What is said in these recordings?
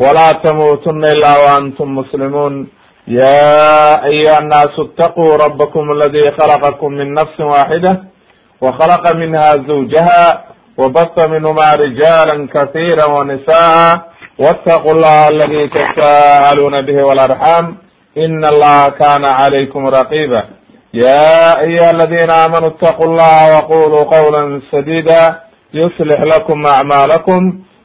ولا تموتن إلا وأنتم مسلمون يا أيها الناس اتقوا ربكم الذي خلقكم من نفس واحدة وخلق منها زوجها وبث منهما رجالا كثيرا ونساء واتقوا الله الذي تساءلون به والأرحام إن الله كان عليكم رقيبا يا أيها الذين آمنوا اتقوا الله وقولوا قولا سديدا يصلح لكم أعمالكم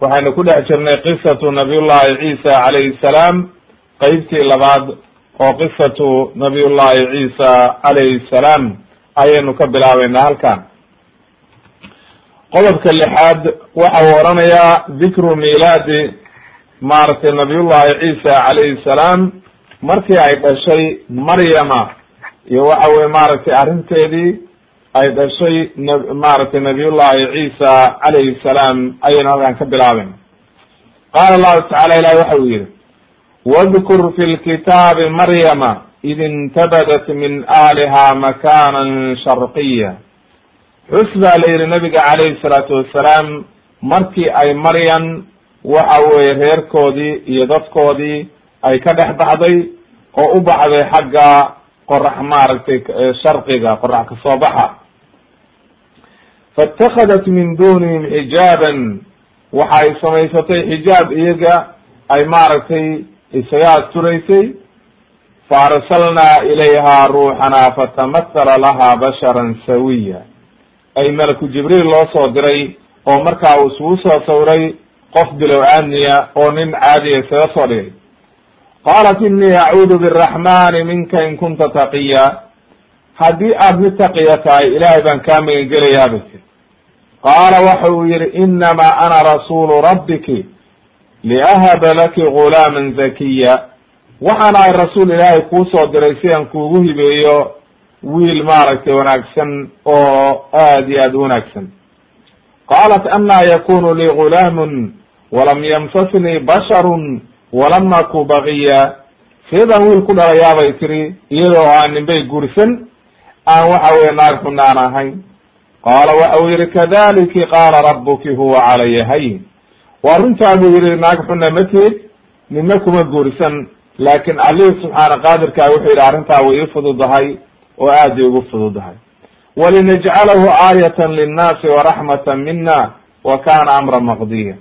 waxaynu ku dhex jirnay qisatu nabiyullahi ciisa calayhi salaam qeybtii labaad oo qisatu nabiyullahi ciisa calayhi salaam ayaynu ka bilaabeynaa halkan qodobka lixaad waxa uu oranayaa dikru milaadi maaragtay nabiyullahi ciisa calayhi salaam markii ay dhashay maryama. Iyo waxa weye maaragtay arrinteedii ay dhashay maaragtay nabiyullahi ciisa calayhi salaam ayaynu halkan ka bilaaben qaala allahu tacala ilahi waxa uu yihi wadkur fi lkitaabi maryama id intabadat min ahliha makanan sharqiya xus baa la yihi nabiga calayhi salaatu wassalaam markii ay maryan waxa weye reerkoodii iyo dadkoodii ay ka dhex baxday oo u baxday xagga qorax maaragtay sharqiga qorax ka soo baxa faاtakhadat min dunihim xijaaban waxa ay samaysatay xijaab iyaga ay maaragtay isaga asturaysay faarsalnaa ilayha ruuxana fatamahala laha basharan sawiya ay malaku jibriil loo soo diray oo markaa uu isugu soo sawray qof bilow aadniya oo nin caadiya isaga soo dhigay qaalat inii acuudu biraxmani minka in kunta taqiya haddii aad mid taqiya tahay ilaahay baan kaa magan gelayaa bay tiri qaala waxa uu yihi inamaa ana rasuulu rabbiki liahaba laki gulaaman zakiya. Waxaan ahay rasuul ilaahay kuu soo diray si aan kuugu hibeeyo wiil maaragtay wanaagsan oo aad iyo aad u wanaagsan. Qaalat anaa yakunu lii gulaamun walam yamsasnii basharun walam aku bagiya seedaan wiil ku dhalayaabay tiri iyadoo aan ninbay guursan aan waxa weye naag xunaan ahayn. Qaala waxa uu yihi kadaliki qaala rabuki huwa calaya hayin waa runtaa buu yihi naag xuna ma tihid nina kuma guursan laakin allihii subxaana qaadirkaa wuxuu yihi arrintaa way ii fududahay oo aad bay ugu fududahay. Walinajcalahu aayatan linnaasi waraxmata mina wa kana amra maqdiya.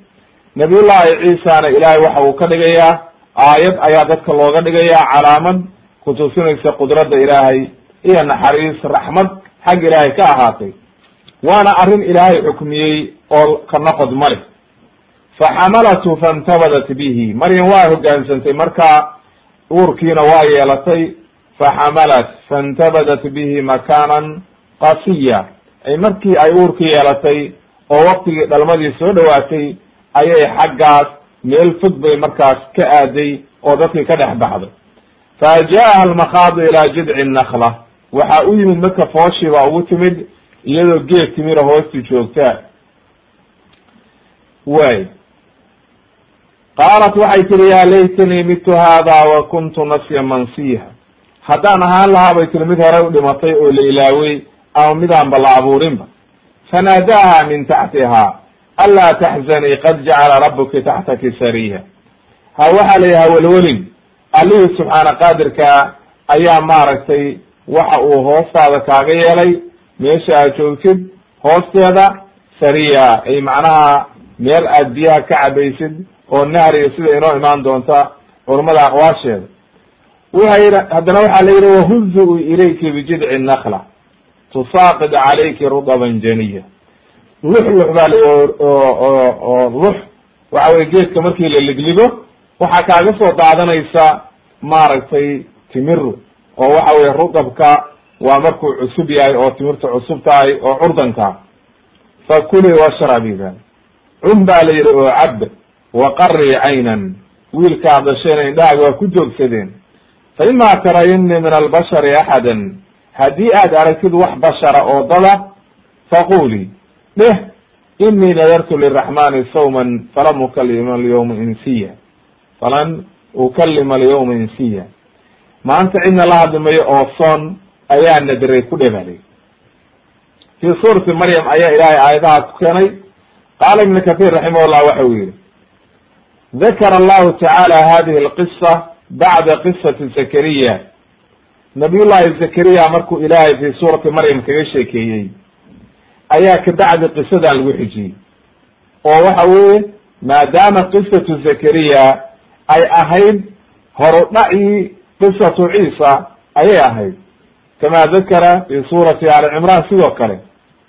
Nabiyullahi ciisana ilaahay waxa uu ka dhigayaa aayad ayaa dadka looga dhigayaa calaamad kutusinaysa qudradda ilaahay iyo naxariis raxmad xag ilaahay ka ahaatay. Waana arrin ilaahay xukmiyey oo ka noqod ma leh. Faxamalatu faintabadat bihi. Maryam waa hogaansantay marka uurkiina waa yeelatay. Faxamalat faintabadat bihi makanan qasiya. Ay markii ay uurkii yeelatay oo waktigii dhalmadii soo dhawaatay ayay xaggaas meel fog bay markaas ka aaday oo dadkii ka dhex baxday. Fa jaaha almakhaadu ilaa jidci nakla waxa u yimid marka fooshii baa ugu timid iyadoo geed timira hoosti joogtaa way. Qaalat waxay tiri yaa laytanii mitu hada wa kuntu nasya mansiha. Haddaan ahaan lahaa bay tiri mid hore u dhimatay oo la ilaawey ama midaanba la abuurinba. Fanaadaha min taxtiha anlaa taxzanii qad jacala rabuki taxtaki sariya ha waxaa la yihi hawelwelin allihii subxaana qaadirkaa ayaa maaragtay waxa uu hoostaada kaaga yeelay meesha aad joogtid hoosteeda sariya. Ay macnaha meel aad biyaha ka cabaysid oo nahriga sida inoo imaan doonta culummada aqwaasheeda. Waha haddana waxaa la yidhi wahuzu ilayki bijidci nakla tusaaqid calayki rudaban janiya. Lux lux baa oo lux waxa weye geedka markii la ligligo waxaa kaaga soo daadanaysa maaragtay timiru oo waxa weye rudabka waa markuu cusub yahay oo timirta cusub tahay oo curdanka fakuli washrabiba cun baa la yidhi oo cab waqarii caynan. Wiilkaa dhashayna indhahaaga waa ku joogsadeen. Fa ima tarayini min albashari axadan. Haddii aad aragtid wax bashara oo dada faquli dheh inii nadartu liraxmani sawman falan ukalima alyawma insiya. Falan ukalima alyawma insiya maanta cidna la hadlimayo oo soon ayaa nadiray ku dhebalay fi suurati maryam ayaa ilaahay aayadaha ku keenay. Qaala ibn kathir raximah llah waxa uu yihi dakara allahu tacaala hadihi alqisa bacda qisati zakariya. Nabiy llahi zakariya markuu ilaahay fi suurati maryam kaga sheekeeyey ayaa kabacdi qisadan lagu xijiyey. Oo waxa weeye maadaama qisatu zakariya ay ahayd horudhacii qisatu ciisa ayay ahayd kama dakara fi suurati ali cimran sidoo kale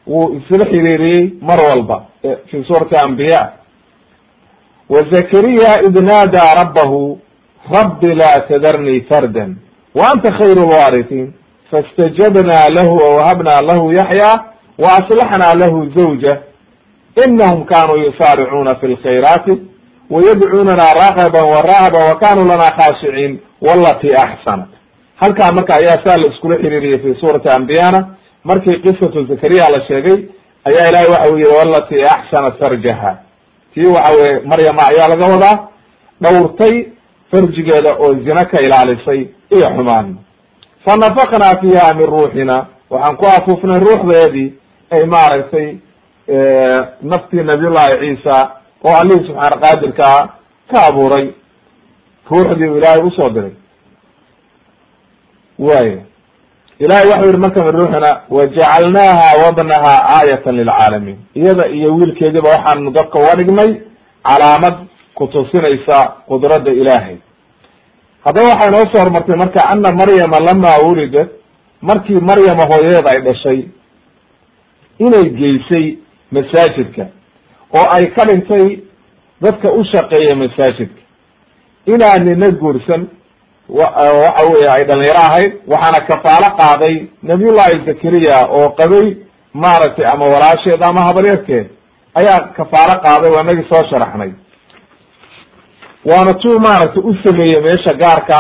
wuu isla xiriiriyey mar walba fi suurati ambiya wa zakariya id naadaa rabbahu rabbi laa tadarnii fardan wa anta khayru lwaarihin faاstajabna lahu wawahabna lahu yaxya waaslaxna lahu zawja inahum kanuu yusaaricuuna fi lkhayraati wayadcuunana raqaba warahaba wa kanuu lana khaashiciin walati axsanat halkaa marka ayaa saa la iskula xiriiriyay fi suurati ambiyana markii qisatu zakariya la sheegay ayaa ilahay waxa u yihi walati axsanat farjaha. Tii waxa weye maryama ayaa laga wadaa dhowrtay farjigeeda oo zina ka ilaalisay iyo xumaan. Fanafaknaa fiha min ruuxina. Waxaan ku afuufnay ruuxdeedii ay maaragtay naftii nabiyullahi ciisa oo allihii subxaana qaadirkaa ka abuuray ruuxdii u ilaahay u soo diray. Way ilahay waxau yihi marka min ruuxina wajacalnaaha wabnaha aayatan lilcaalamiin iyada iyo wiilkeediba waxaanu dadka uga dhignay calaamad kutusinaysa qudradda ilaahay. Haddaba waxay noo soo hormartay marka ana maryama lama wulidat markii maryama hooyadeed ay dhashay inay geysay masaajidka oo ay ka dhintay dadka u shaqeeya masaajidka inaan nina guursan. Waxa weye ay dhalinyaro ahayd. Waxaana kafaalo qaaday nabiyullahi zakariya oo qabay maaragtay ama walaasheed ama habaryarkeed ayaa kafaalo qaaday waa inagii soo sharaxnay. Waana tuu maaragtay u sameeyey meesha gaarka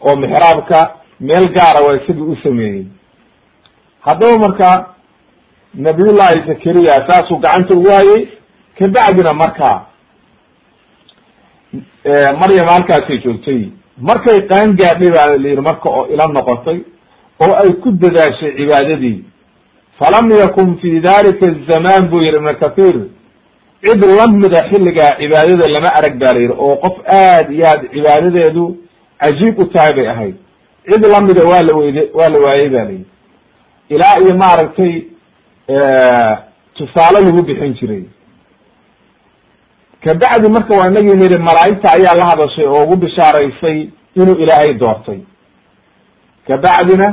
oo mixraabka meel gaara waa isagii u sameeyey. Haddaba marka nabiyullahi zakariya saasuu gacanta ugu hayay. Kabacdina marka maryam halkaasay joogtay. Markay qaan gaadhay baa la yidhi marka oo ila noqotay oo ay ku dadaashay cibaadadii. Falam yakun fi dalika azamaan buu yihi ibn kathir. Cid lamida xilligaa cibaadada lama arag ba la yidhi oo qof aad iyo aad cibaadadeedu cajiib u tahay bay ahayd. Cid lamida waa la weyde waa la waayey ba la yidhi. Ilaa iyo maaragtay tusaale lagu bixin jiray kabacdi marka waa inagii niri malaa'igta ayaa la hadashay oo ugu bishaaraysay inuu ilaahay doortay. Kabacdina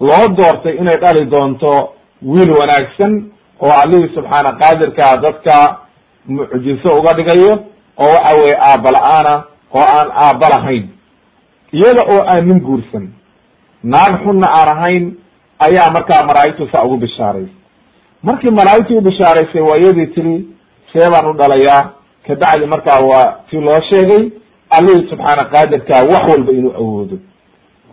loo doortay inay dhali doonto wiil wanaagsan oo allihii subxaana qaadirkaa dadka mucjiso uga dhigayo oo waxa weye aabba la'aana oo aan aabba lahayn. Iyada oo aan nin guursan naag xunna aan ahayn ayaa markaa malaa'igtu saa ugu bishaaraysay markii malaa'igtii u bishaaraysay waa iyadii tiri see baan u dhalayaa kabacdi markaa waa ti loo sheegay allihii subxaana qaadirkaa wax walba inuu awoodo.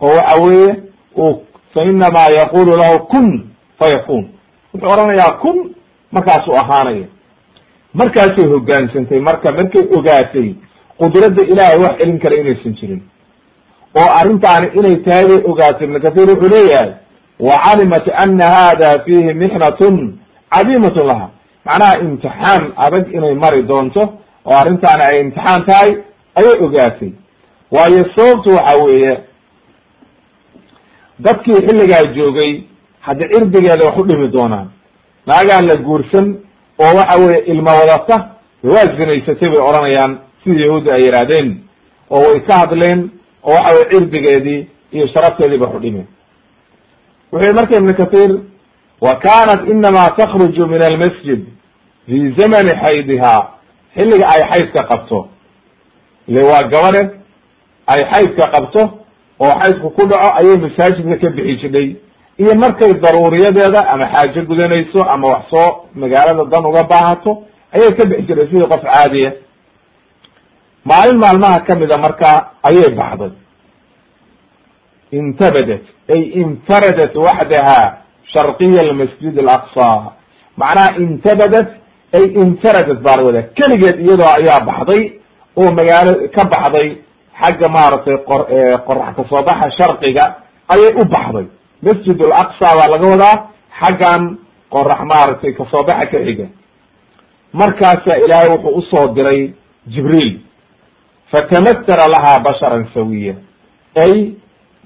Oo waxa weeye uu fa inamaa yaqulu lahu kun fayakun. Wuxuu odhanayaa kun markaasuu ahaanaya. Markaasay hogaansantay marka markay ogaatay qudradda ilaahay wax celin kara inaysan jirin oo arrintaani inay tahay bay ogaatay ibnu kathir wuxuu leeyahay wa calimat ana hada fihi mixnatun cadiimatun laha. Macnaha imtixaan adag inay mari doonto oo arrintaani ay imtixaan tahay ayay ogaatay. Waayo sababtu waxa weeye dadkii xilligaa joogay haddi cirdigeeda wax u dhimi doonaan. Naagaan la guursan oo waxa weye ilma wadata waa zinaysatay bay odhanayaan sida yahuudda ay yidhaahdeen oo way ka hadleen oo waxa weye cirdigeedii iyo sharafteediiba xudhimi wuxuu marka ibnu kathir wa kanat inama takruju min almasjid fi zamani xaydiha xilliga ay xaydka qabto. Ile waa gabadhe ay xaydka qabto oo xaydku ku dhaco ayay masaajidka ka bixi jidhay iyo markay daruuriyadeeda ama xaajo gudanayso ama wax soo magaalada dan uga baahato ayay ka bixi jirtay sidii qof caadiya. Maalin maalmaha kamida marka ayay baxday. Intabadat ay infaradat waxdaha sharqiya almasjid alaqsa. Macnaha intabadat ay infaradat baa la wadaa. Keligeed iyadoo ayaa baxday oo magaalo ka baxday xagga maaragtay qor qorax ka soo baxa sharqiga ayay u baxday. Masjid alaqsa baa laga wadaa xaggan qorax maaragtay ka soo baxa ka xiga. Markaasa ilaahay wuxuu u soo diray jibriil. Fatamathara lahaa basharan sawiya. Ay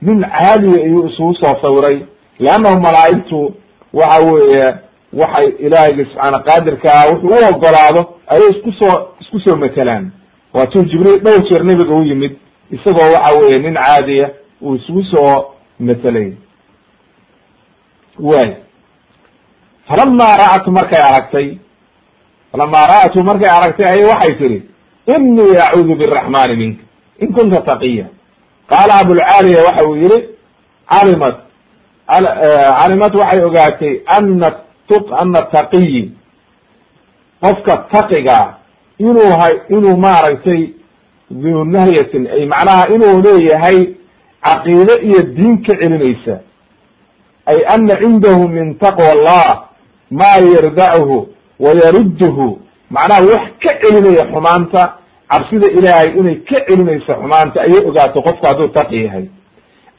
nin caaliya ayuu isugu soo sawiray leannahu malaa'igtu waxa weeye waxay ilaahayga subxaana qaadirkaa wuxuu u ogolaado ayay isku soo isku soo matelaan waatuu jibriil dhowr jeer nebiga u yimid isagoo waxa weeye nin caadiya uu isugu soo matelay way falamaa ra'atu markay aragtay falamaa ra'atu markay aragtay ayay waxay tihi inii acuudu biraxmani minka in kunta taqiya. Qaala abulcaaliya waxa uu yihi calimat calimat waxay ogaatay ana ana taqiyi. Qofka taqiga inuu hay inuu maaragtay duu nahyatin ay macnaha inuu leeyahay caqiide iyo diin ka celinaysa. Ay ana cindahu min taqwa allah maa yardachu wa yarudduhu. Macnaha wax ka celinaya xumaanta cabsida ilaahay inay ka celinayso xumaanta ayay ogaato qofku hadduu taqi yahay.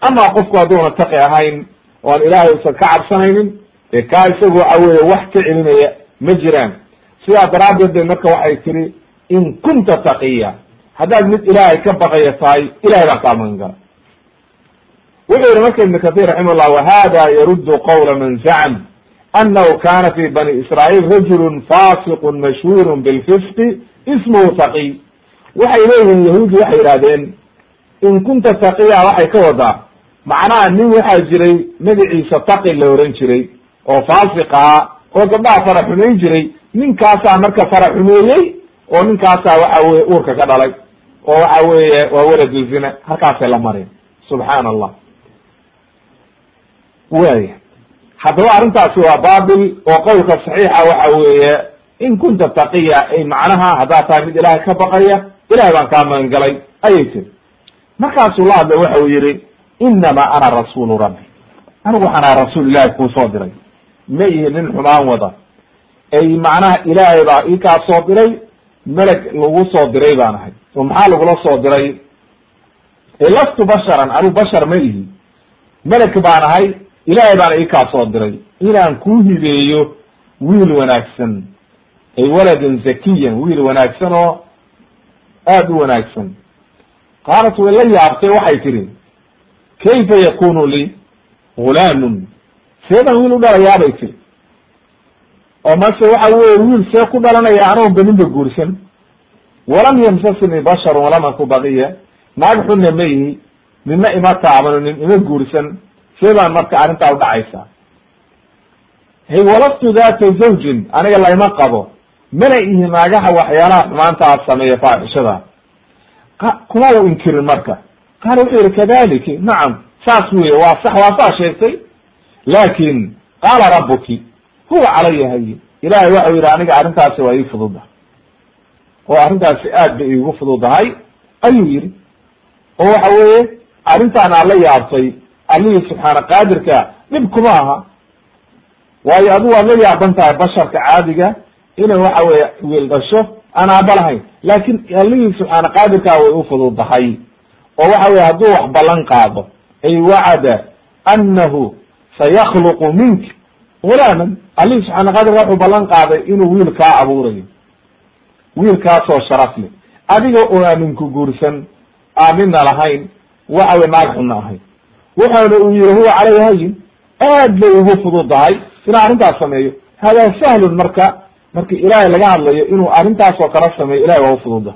Ama qofku hadduuna taqi ahayn oan ilaahay usan ka cabsanaynin dee kaa isagu waxa weeye wax ka celinaya ma jiraan. Sidaa daraaddeed bay marka waxay tiri in kunta taqiya. Haddaad mid ilaahay ka baqaya tahay ilahay baan kaa magan gala wuxuu yihi marka ibn kathir raximah llah wahada yaruddu qawla man zacm anahu kana fi bani israail rajulu fasiqu mashhuuru bilfisqi ismuhu taqiy waxay leeyihiin yahuudi waxay yidhahdeen in kunta taqiya waxay ka wadaa macnaha nin waxaa jiray magaciisa taqi la oran jiray oo faasiq ahaa oo gabdhaha fara xumayn jiray ninkaasaa marka fara xumeeyey oo ninkaasaa waxa weye uurka ka dhalay oo waxa weeye waa waladu zina halkaasay la mareen. Subxaan allah waya haddaba arrintaasi waa babil oo qowlka saxiixa waxa weeye in kunta taqiya ay macnaha haddaad tahay mid ilaahay ka baqaya ilahay baan kaa magan galay ayay tiri. Markaasuu la hadlay waxa uu yihi inama ana rasuulu rabbi. Anigu waxaan aha rasuul ilahay kuu soo diray ma ihi nin xumaan wada. Ay macnaha ilaahay baa ii kaa soo diray meleg lagu soo diray baan ahay. Oo maxaa lagula soo diray? Lastu basharan anigu bashar ma ihi. Meleg baan ahay ilaahay baana ii kaa soo diray. Inaan kuu hibeeyo wiil wanaagsan. Ay waladan zakiyan wiil wanaagsan oo aada u wanaagsan. Qaalat way la yaabtay waxay tihi kayfa yakunu lii gulaamun seedan wiil u dhalayaabay tiri oo mase waxa weye wiil see ku dhalanaya anoon beninba guursan. walam yamsasni basharun walam aku baqiya. naag xunna ma ihi nina ima taabano nin ima guursan. see baan marka arrintaa udhacaysa hay walastu data zawjin aniga layma qabo. mana ihi naagaha waxyaalaha xumaantaa sameeya faaxishada. Kuma u inkirin marka. qaala wuxuu yihi kadaliki nacam saas weye waa sax waa saa sheegtay laakin qaala rabuki huwa calaya hayin ilahay waxau yihi aniga arrintaasi waa ii fududa oo arrintaasi aad bay iigu fududahay ayuu yihi oo waxa weeye arrintaan aad la yaabtay allihii subxaana qaadirka dhib kuma aha. Waayo adigu waad la yaaban tahay basharka caadiga inay waxa weye wiil dhasho aan aaba lahayn. Laakin allihii subxaana qaadirkaa way u fududahay. Oo waxa weye hadduu wax ballan qaado ay wacada annahu sayakluqu mink. Gulaaman allihii subxaana qaadirka wuxuu ballan qaaday inuu wiil kaa abuurayo. Wiilkaasoo sharaf leh adiga oo aaninku guursan aanina lahayn waxa weye naag xunna ahayn. Wuxuuna uu yihi huwa caleyhi hayin aad bay ugu fududahay inuu arrintaas sameeyo. Hada sahlun marka marki ilaahay laga hadlayo inuu arrintaas oo kala sameeyo ilahay waa ufududa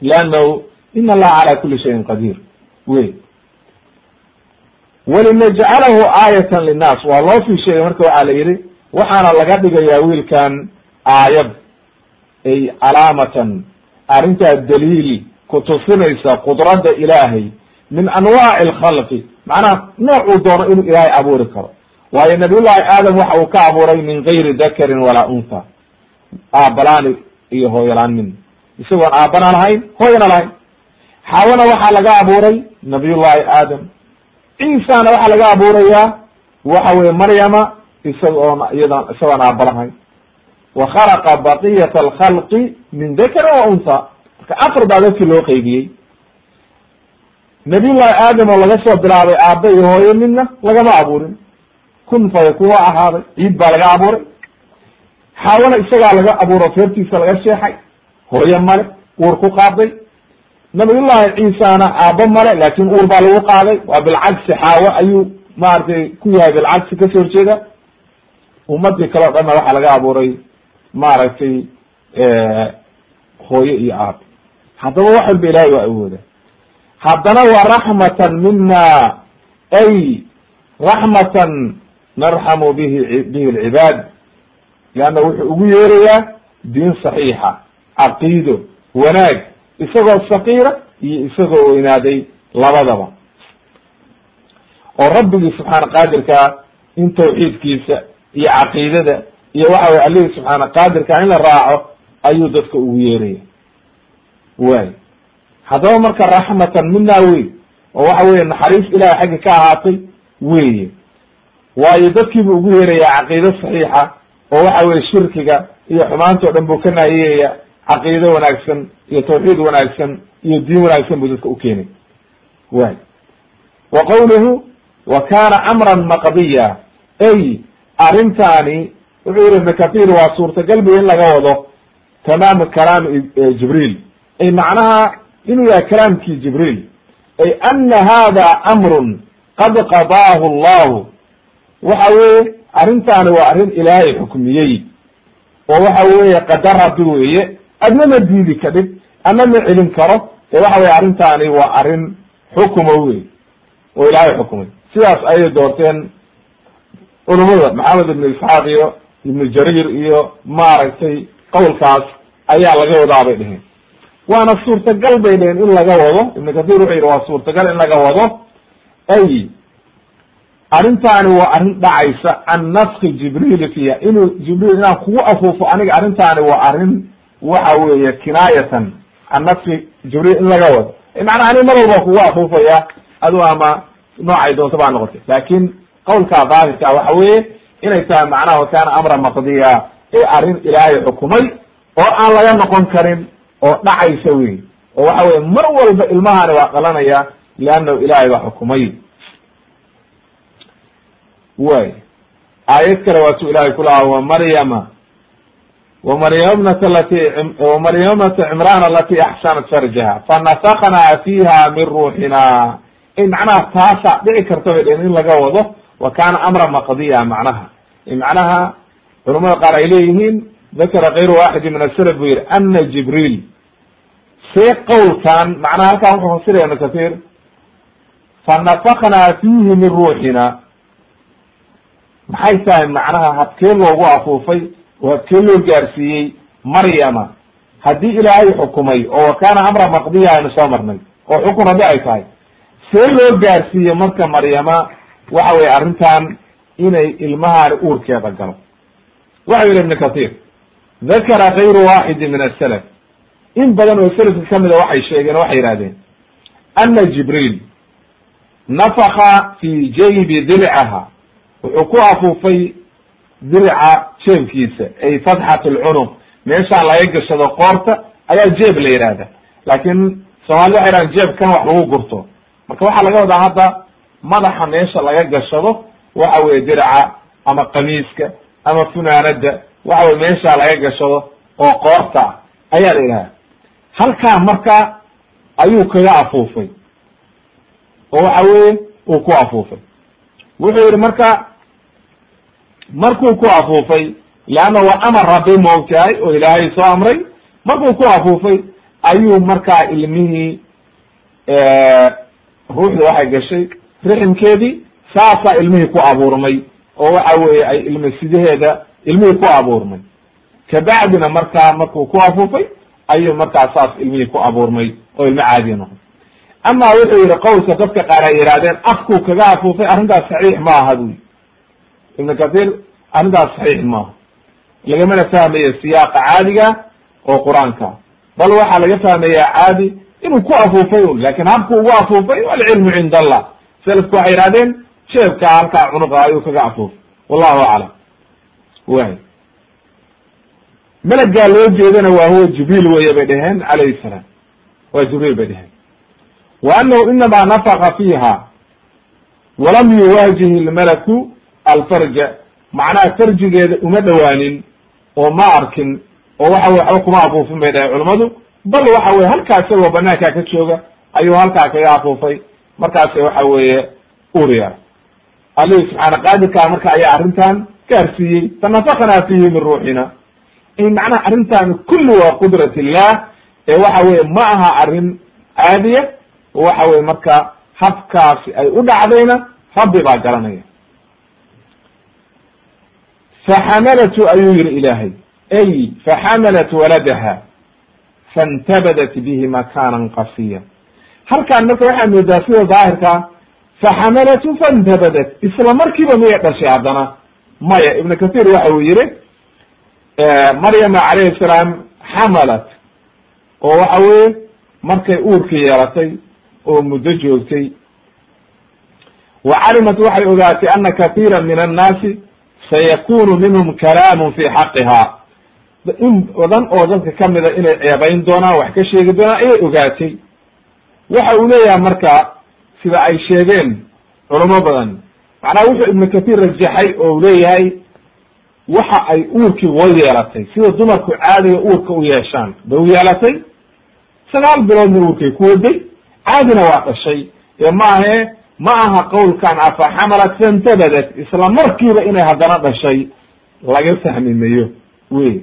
leannahu in allaha cala kuli shayin qadiir. Wey walinajcalahu aayatan linnaas waa loo sii sheegay marka waxaa la yidhi waxaana laga dhigayaa wiilkan aayad ay calaamatan arrintaa daliil kutusinaysa qudradda ilaahay min anwaaci alkhalqi macnaha noocuu doono inuu ilaahay abuuri karo waayo nabiyullahi aadam waxa uu ka abuuray min gayri dakarin walaa untha aabalaani iyo hooyalaan min isagoon aabana lahayn hooyana lahayn xaawana waxaa laga abuuray nabiyullahi aadam ciisana waxaa laga abuurayaa waxa weye maryama isagoon iyadan isagoon aaba lahayn wa khalaqa baqiyat alkhalqi min dakarin wa untha. Marka afar baa dadkii loo qeybiyey nabiyullahi aadam oo laga soo bilaabay aaba iyo hooyo midna lagama abuurin. Kun fayakun ahaaday ciid baa laga abuuray. Xaawana isagaa laga abuuro feertiisa laga sheexay hooyo male uur ku qaaday nabiyullahi ciisana aabo male laakin uur baa lagu qaaday. Waa bilcagsi xaawo ayuu maaragtay ku yahay bilcagsi ka soo horjeeda. Ummadii kale o dhanna waxaa laga abuuray maaragtay hooyo iyo aabo haddaba wax walba ilahay waa awooda. Haddana wa raxmatan mina ay raxmatan narxamu bihi bihi lcibaad leanna wuxuu ugu yeerayaa diin saxiixa caqiido wanaag isagoo sakiira iyo isagoo weynaaday labadaba. Oo rabbigii subxaana qaadirkaa in tawxiidkiisa iyo caqiidada iyo waxa weye allihii subxaana qaadirka in la raaco ayuu dadka ugu yeeraya. Way haddaba marka raxmatan mina wey oo waxa weye naxariis ilahay xaggi ka ahaatay weye waayo dadkiibuu ugu yeerayaa caqiido saxiixa oo waxa weye shirkiga iyo xumaanta dhan buu ka naahiyaya caqiido wanaagsan iyo tawxiid wanaagsan iyo diin wanaagsan buu dadka ukeenay way wa qawluhu wa kana amran maqdiya ay arrintaani wuxuu yihi ibn kathir waa suurtagal bu in laga wado tamaam kalaam jibriil ay macnaha inuu yahay kalaamkii jibriil ay ana hada amrun qad qadaahu allahu waxa weye arrintaani waa arrin ilaahay xukmiyey oo waxa weeye qadar rabbi weeye adna ma diidi kadhib ama ma celin karo ee waxa weye arrintaani waa arrin xukuma wey oo ilaahay xukumay sidaas ayay doorteen culamada maxamed ibnu isxaaq iyo ibnu jariir iyo maaragtay qowlkaas ayaa laga wadaa bay dheheen waana suurtagal bay dheheen in laga wado ibnu kathir wuxuu yidhi waa suurtagal in laga wado ay arrintaani waa arrin dhacaysa can nafki jibriil fiiha inuu jibriil inaan kugu afuufo aniga arrintaani waa arrin waxa weeye kinaayatan can nafki jibriil in laga wado. Macnaha ani mar walba kugu afuufaya adu ama noocay doonto baa noqotay. Laakin qawlka daahirka waxa weeye inay tahay macnaha kana amra maqdiya ee arrin ilaahay xukumay oo aan laga noqon karin oo dhacaysa wey oo waxa weye mar walba ilmahani waa dhalanaya leannahu ilaahay baa xukumay. Way aayad kale waatuu ilahay ku lahaa wamaryama wamaryamnata cimraan alati axsanat farjaha fanafaknaa fiha min ruuxina ay macnaha taasaa dhici karta bay dheen in laga wado wa kana amra maqdiya macnaha. Macnaha culamada qaar ay leeyihiin dakara kayru waxidi min asalaf buu yihi ana jibriil see qowlkan macnaha halkan wuxuu fasiraya ibnu kathir. Fanafaknaa fihi min ruuxina maxay tahay macnaha habkee loogu afuufay oo habkee loo gaarsiiyey maryama. Haddii ilaahay xukumay oo wakana amra maqdiya aynu soo marnay oo xukun haddi ay tahay see loo gaarsiiye marka maryama waxa weye arrintan inay ilmahaani uurkeeda galo. Waxau yihi ibn kathir dakara kayru waxidi min asalaf in badan oo selafka kamida waxay sheegeen waxay yihahdeen ana jibriil nafaka fi jaybi dilcaha. Wuxuu ku afuufay dirica jeebkiisa ay fatxat lcunuq meeshaan laga gashado qoorta ayaa jeeb la yihahda laakin soomaalida waxay yhahan jeebkan wax lagu gurto. Marka waxaa laga wadaa hadda madaxa meesha laga gashado waxa weye dirica ama kamiiska ama funaanada waxa weye meesha laga gashado oo qoorta ayaa la yidhaha halkaa marka ayuu kaga afuufay. Oo waxa weye uu ku afuufay. Wuxuu yihi marka markuu ku afuufay leanna waa amar rabbi moogtahay oo ilaahay soo amray. Markuu ku afuufay ayuu markaa ilmihii ruuxda waxay gashay riximkeedii saasaa ilmihii ku abuurmay oo waxa weeye ay ilma sidaheeda ilmihii ku abuurmay. Kabacdina markaa markuu ku afuufay ayuu markaa saas ilmihii ku abuurmay oo ilmo caadiya noqday ama wuxuu yihi qowlka dadka qaar ay yidhahdeen afkuu kaga afuufay arrintaas saxiix ma aha buyi ibn kathir arrintaas saxiix maaha lagamana fahmayo siyaaqa caadiga oo qur'aanka. Bal waxaa laga fahmaya caadi inuu ku afuufay un laakiin habku ugu afuufay alcilmu cind allah. Selafku waxay yihahdeen jeebka halkaa cunuqa ayuu kaga afuufay. Wallahu aclam. Way melagaa loo jeedana waa huwa jibriil weye bay dheheen calayhi salaam. Waa jibriil bay dheheen wa anahu inamaa nafaqa fiiha walam yuwaajih ilmalaku alfarja. Macnaha farjigeeda uma dhowaanin oo ma arkin oo waxa weye waxba kuma afuufin bay dhaheen culamadu bal waxa weye halkaa isagoo banaankaa ka jooga ayuu halkaa kaga afuufay. Markaase waxa weeye uriya alihi subxaana qaadirkaa marka ayaa arrintan gaarsiiyey fanafaknaa fihi min ruuxina. Macnaha arrintan kulli waa qudrat illah ee waxa weye ma aha arrin caadiya. Waxa weye marka habkaasi ay u dhacdayna rabbi baa garanaya faxamalatu ayuu yihi ilaahay ay faxamalat waladaha faintabadat bihi makanan qasiya halkaan marka waxaa moodaa sida daahirkaa faxamalatu faintabadat isla markiiba miyay dhashay haddana maya ibn kathir waxa uu yihi maryama calayhi salaam xamalat oo waxa weye markay uurka yeelatay oo muddo joogtay wa calimat waxay ogaatay ana kathiira min annaasi sayakunu minhum kalaamun fi xaqiha in badan oo dadka kamida inay ceebayn doonaan wax ka sheegi doonaan ayay ogaatay waxa uu leeyahay marka sida ay sheegeen culamo badan macnaha wuxuu ibnu kathir rajaxay oo leeyahay waxa ay uurkii wa yeelatay sida dumarku caadiga uurka u yeeshaan bay u yeelatay sagaal biloodna uurkay ku waday caadina waa dhashay ee maahe ma aha qowlkan afa xamalat faintabadat isla markiiba inay haddana dhashay laga fahmi mayo wey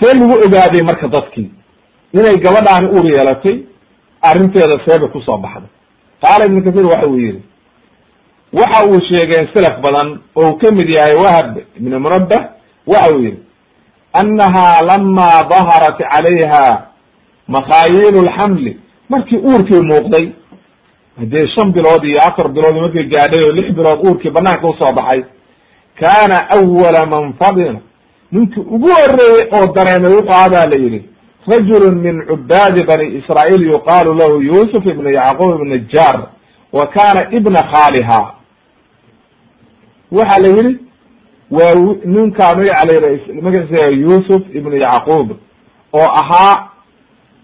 see lagu ogaaday marka dadkii inay gabadhaani uur yeelatay arrinteeda seeba ku soo baxday. Qaala ibnu kathir waxa uu yihi waxa uu sheegeen selaf badan oo uu ka mid yahay wahab ibn munabbah waxa uu yihi annaha lama daharat calayha makhayilu lxamli markii uurkii muuqday hadee shan bilood iyo afar bilood markii gaadhay oo lix bilood uurkii banaanka u soo baxay kaana awala man fadina ninkii ugu horeeyey oo dareemay wuxuu adaa la yihi rajulu min cubaadi bani israail yuqaalu lahu yusuf ibn yacquub ibn jar wa kana ibna khaaliha waxa la yihi waa ninkaa magaca la magaciisa yusuf ibnu yacquub oo ahaa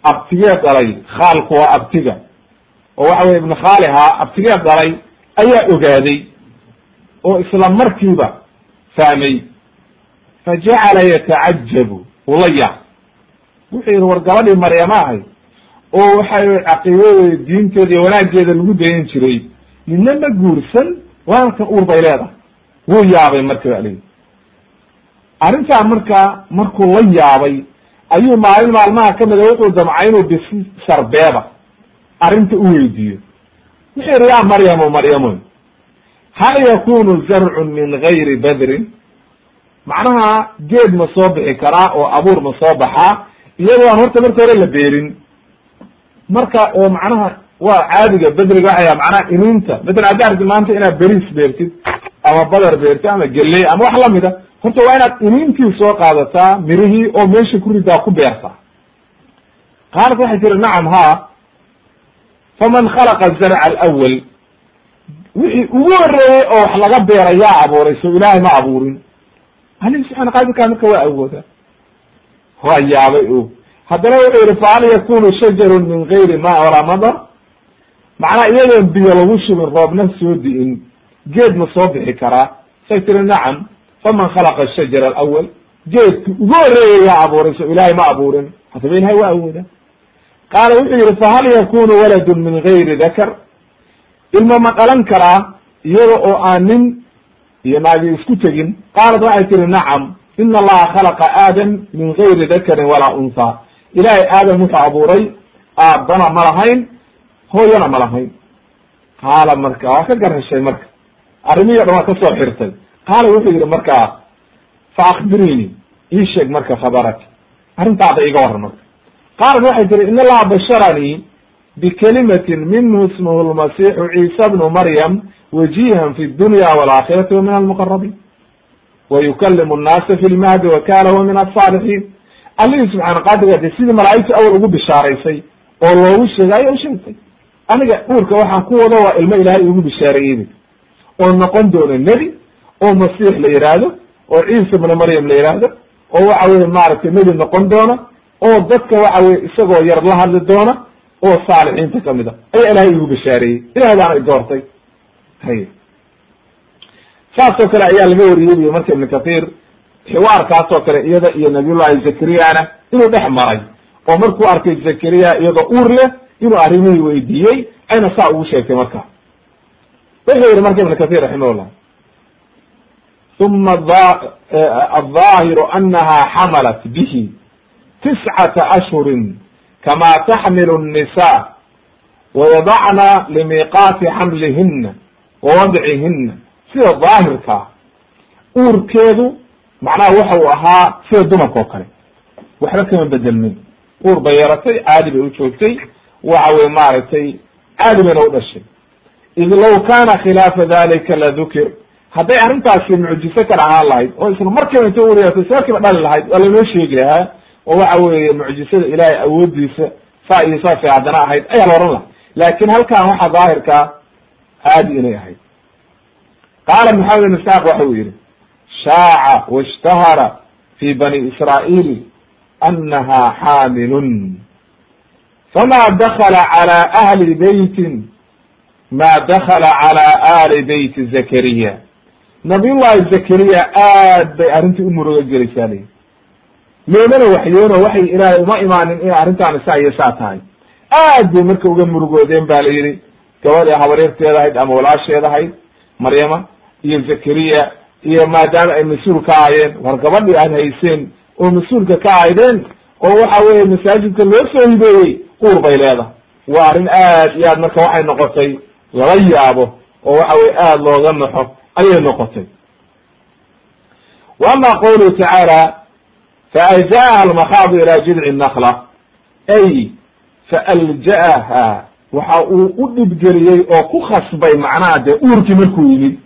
abtigee dhalay khaalku waa abtiga oo waxa weye ibn khaaliha abtigee dhalay ayaa ogaaday oo isla markiiba fahmay fajacala yatacajabu ula yaab wuxuu yihi war gabadhii maryama ahay oo waxay caqiidadeeda diinteeda iyo wanaaggeeda lagu dayan jiray midna ma guursan waankan uur bay leedahay. Wuu yaabay marka ba lii arrintaa markaa markuu la yaabay ayuu maalin maalmaha kamida wuxuu damcay inuu bisi sarbeeba arrinta u weydiiyo. Wuxuu yihi yaa maryamu maryamoy hal yakunu zarcun min gayri badrin? Macnaha geed ma soo bixi karaa oo abuur ma soo baxaa iyadoo aan horta marka hore la beerin. Marka oo macnaha waa caadiga bedriga waxaya macnaha iniinta matalan hadda arti maanta inaad beriis beertid ama badar beertid ama geley ama wax lamida horta waa inaad iniintii soo qaadataa mirihii oo meesha ku ridaa ku beertaa. Qaalat waxay tiri nacam ha faman khalaqa zarca alawal wixii ugu horeeyey oo wax laga beera yaa abuuray so ilaahay ma abuurin. Alihi subxana qaadirkaa marka waa awooda. Waa yaabay o haddana wuxuu yihi fahal yakunu shajarun min gayri ma walaa madar? Macnaa iyadoon biyo lagu shubin roobna soo di'in geed ma soo bixi karaa. Say tiri nacam faman khalaqa ashajara alawal geedki ugu horeeyay yaa abuuray so ilaahay ma abuurin. Hadaba ilahay waa awooda qaala wuxuu yihi fahal yakunu waladun min gayri dakar? Ilma ma dhalan karaa iyada oo aan nin iyo naagi isku tegin. Qaalat waxay tihi nacam ina allaha khalaqa aadam min gayri dakarin walaa unha ilaahay aadam wuxuu abuuray aabbana ma lahayn hooyana ma lahayn. Qaala marka waa ka garheshay marka. Arrimihii o dhan waa ka soo xirtay. Qaala wuxuu yihi markaa fa akbirini ii sheeg marka khabaraki arrintaada iga waran marka qaalat waxay tiri in allaha basharanii bikalimatin minhu ismuhu lmasixu ciisa bnu maryam wajihan fi dunya walaakirati wa min almuqarabiin wayukalimu nnaasa fi lmahdi wa kana huwa min asaalixiin allihii subxaana qadirga de sidii malaa'igtu awal ugu bishaaraysay oo loogu sheegay aya usheegtay aniga uurka waxaan ku wado waa ilmo ilaahay igu bishaareeyey oo noqon doona nebi oo masiix la yidhaahdo oo ciisa bna maryam la yidhaahdo oo waxa weye maaragtay nebi noqon doona oo dadka waxa weye isagoo yar la hadli doona oo saalixiinta ka mid a ayaa ilahay igu bishaareeyey ilahay baana i doortay hay saasoo kale ayaa laga wariyey marka ibn kathir xiwaarkaasoo kale iyada iyo nabiyullahi zakariyana inuu dhex maray oo markuu arkay zakariya iyadoo uur leh inuu arrimihii weydiiyey ayna saa ugu sheegtay marka wuxuu yihi marka ibn kathir raximahullah uma alظaahiru anaha xamalat bihi tiscata ashhurin kama taxmilu الnisa wayadacna limiiqaati xamlihina wa wadcihina sida daahirkaa uurkeedu macnaha waxa uu ahaa sida dumarka oo kale waxba kama bedelmin uur bay yaratay caadi bay u joogtay waxa weye maaragtay caadi bayna u dhashay id law kana khilaafa dalika ladukir hadday arrintaasi mucjiso kale ahaan lahayd oo isla markiiba inta uur yaratay sakiiba dhali lahayd waa lanoo sheegi lahaa oo waxa weeye mucjisada ilaahay awoodiisa saa iyo saasay haddana ahayd ayaa la ohan laha laakin halkan waxaa daahirkaa caadi inay ahayd. Qaala maxamed ibn isxaaq waxa uu yihi shaaca washtahara fi bani israa'iil anaha xaamilun. Fama dakala cala ahli beytin ma dakala cala ali beyti zakariya. Nabiyullahi zakariya aad bay arrintii u murugo gelaysaa lii loomana waxyoono waxay ilaahay uma imaanin inay arrintaani saa iyo saa tahay. Aad bay marka uga murugoodeen ba la yihi gabadhii habaryarteeda ahayd ama walaasheed ahayd maryama iyo zakariya iyo maadaama ay mas'uul ka ahaayeen war gabadhii aad hayseen oo mas'uulka ka ahaydeen oo waxa weye masaajidka loo soo hibeeyey uur bay leedahay. Waa arrin aad iyo aad marka waxay noqotay lala yaabo oo waxa weye aada looga naxo ayay noqotay. Wa ama qawluhu tacaala faajaaha almakhaadu ila jidci nakla ay faalja'aha waxa uu u dhibgeliyey oo ku khasbay macnaha dee uurkii markuu yimid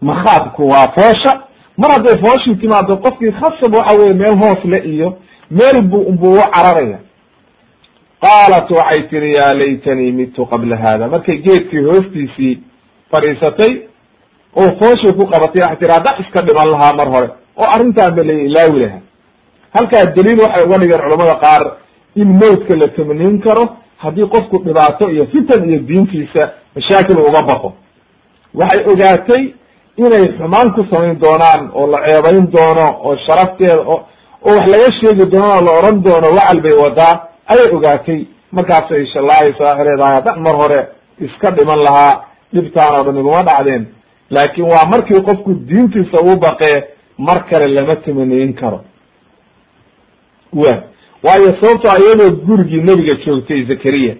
makhaadku waa foosha mar hadday fooshii timaado qofkii khasab waxa weye meel hoos le iyo meel bu buu u cararaya qaalat waxay tihi ya laytanii midtu qabla hada markay geedkii hoostiisii fadhiisatay oo fooshii ku qabatay waxay tihi hadda iska dhiman lahaa mar hore oo arrintaan ba la ilaawi lahaa halkaa daliil waxay uga dhigeen culamada qaar in mawdka la tamniin karo haddii qofku dhibaato iyo fitan iyo diintiisa mashaakil uga baqo waxay ogaatay inay xumaan ku samayn doonaan oo la ceebayn doono oo sharafteeda oo oo wax laga sheegi doono oo la oran doono wacal bay wadaa ayay ogaatay. Markaasay shalaahaysa waxay leedahay haddaan mar hore iska dhiman lahaa dhibtaan oo dhan iguma dhacdeen. Laakin waa markii qofku diintiisa uu baqee mar kale lama tamaniyin karo wa waayo sababto iyadoo gurigii nebiga joogtay zakariya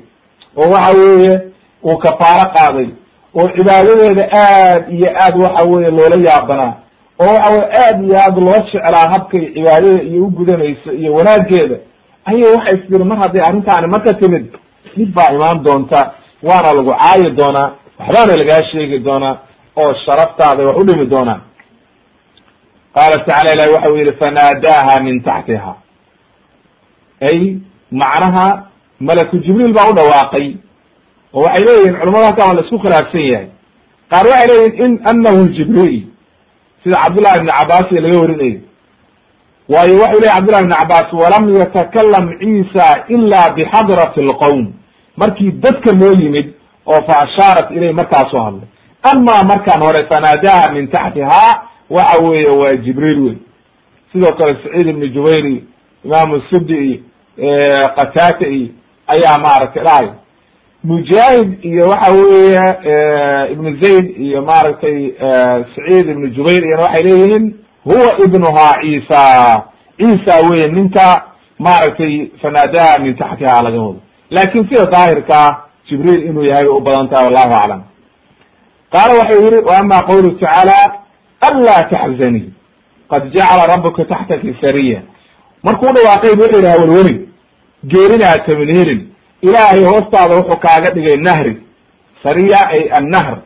oo waxa weeye uu kafaaro qaaday oo cibaadadeeda aad iyo aad waxa weye loola yaabanaa oo waxa weye aad iyo aad loo jeclaa habkay cibaadada iyo u gudanayso iyo wanaageeda ayay waxay istiri mar hadday arrintaani marka timid dhib baa imaan doonta waana lagu caayi doonaa waxbaana lagaa sheegi doonaa oo sharaftaada wax u dhimi doonaa. Qaala tacala ilahi waxa u yihi fanaadaaha min taxtiha ay macnaha malaku jibriil baa u dhawaaqay. oo waxay leeyihiin culamada halkan waa la isku khilaafsan yahay. qaar waxay leeyihiin in anahu jibriil. sida cabdullahi ibn cabas laga warinayo waayo waxau leyahy cabdullahi ibn cabas walam yatakalam ciisa ila bixadrati alqowm markii dadka loo yimid oo fa ashaarat ilay markaasoo hadlay. Ama markaan hore fanaadaha min taxtiha waxa weeye waa jibriil wey sidoo kale saciid ibn jubayr iyo imaamu sudi iyo qataata iyo ayaa maaragtay dhahay. Mujaahid iyo waxa weeye ibnu zayd iyo maaragtay saciid ibnu jubayr iyana waxay leeyihiin huwa ibnuha ciisa. Ciisa weye ninka maaragtay fanaadaha min taxtiha laga wado laakin sida daahirkaa jibriil inuu yahay u badan tahay wallahu aclam. Qaala waxau yihi wa ama tacaala anlaa taxzanii qad jacala rabuka taxtaki sariya markuu dhawaaqayn wuxuu yidhi hawelweli geerina ha taminhelin ilaahay hoostaada wuxuu kaaga dhigay nahri. Sariya ay annahr.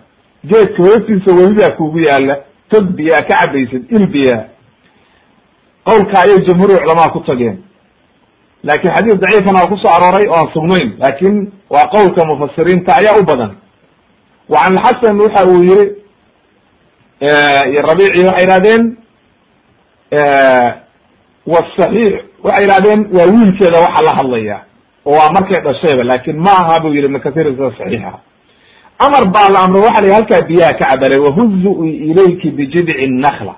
Geedka hoostiisa welidaa kugu yaalla tog biyaa ka cabaysid il biyaa qowlka ayay jamhuur culamaa ku tageen. Laakin xadiis daciifan aa ku soo arooray oo aan sugnayn. Laakin waa qowlka mufasiriinta ayaa u badan. Wa can alxasan waxa uu yihi iyo rabici waxay yihahdeen wasaxiix waxay yihahdeen waa wiilkeeda waxa la hadlaya oo waa markay dhashayba laakin ma aha bu yihi ibn kathir sida saxiixa. Amar baa la amro waxa la yihi halkaa biyaha ka cabalay wahuzu ilayki bijidci nakla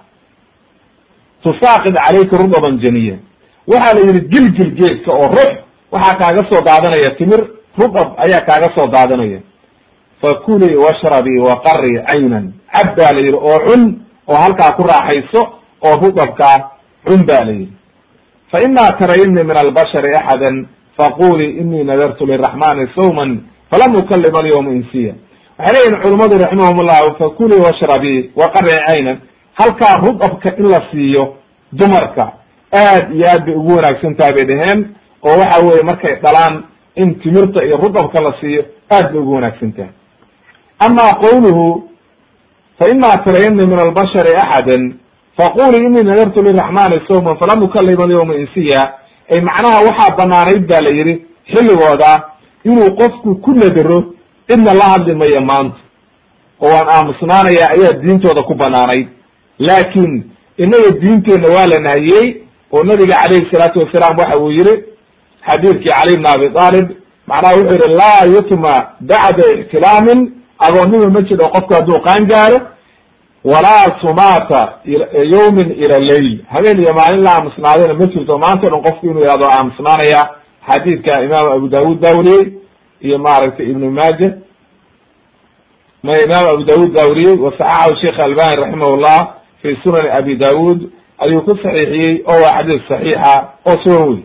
tusaaqid calayka rudaban janiya waxaa la yihi gilgil geedka oo rux waxaa kaaga soo daadanaya timir rudab ayaa kaaga soo daadanaya fakulii washrabii waqari caynan cab baa la yihi oo cun oo halkaa ku raaxayso oo rudabkaa cun ba la yihi fa ima tarayini min albashari axada faqulii inii nadartu liraxmani sawman falam ukalima alyawma insiya waxay leeyihiin culimmadu raximahum llahu fakulii washrabii waqari caynan halkaa rudabka in la siiyo dumarka aad iyo aad bay ugu wanaagsan tahay bay dheheen oo waxa weye markay dhalaan in timirta iyo rudabka la siiyo aad bay ugu wanaagsan tahay ama qawluhu fa ima tarayani min albashari axada faqulii inii nadartu liraxmani sawman falam ukalima alyawma insiya ay macnaha waxaa banaanayd ba la yihi xilligooda inuu qofku ku nadaro cidna la hadli mayo maanta oo waan aamusnaanaya ayaa diintooda ku banaanayd laakin inaga diinteenna waa la nahiyey oo nabiga calayhi salaatu wasalaam waxa uu yihi xadiidkii cali bn abi talib macnaha wuxuu yihi laa yutma bacda ixtilaamin agoonnima ma jiro qofku hadduu qaan gaaro walaa sumaata yawmin ila leyl habeen iyo maalin la aamusnaadayna ma jirto. Maanta o dhan qofku inuu yihahdo aamusnaanaya xadiidka imaam abu daawud baa weriyey iyo maaragtay ibnu maaja. Ma imaam abu daawud baa weriyey wasaxaxahu sheikh albani raximah llah fi sunani abi daawud ayuu ku saxiixiyey oo waa xadiis saxiixa oo sugan wey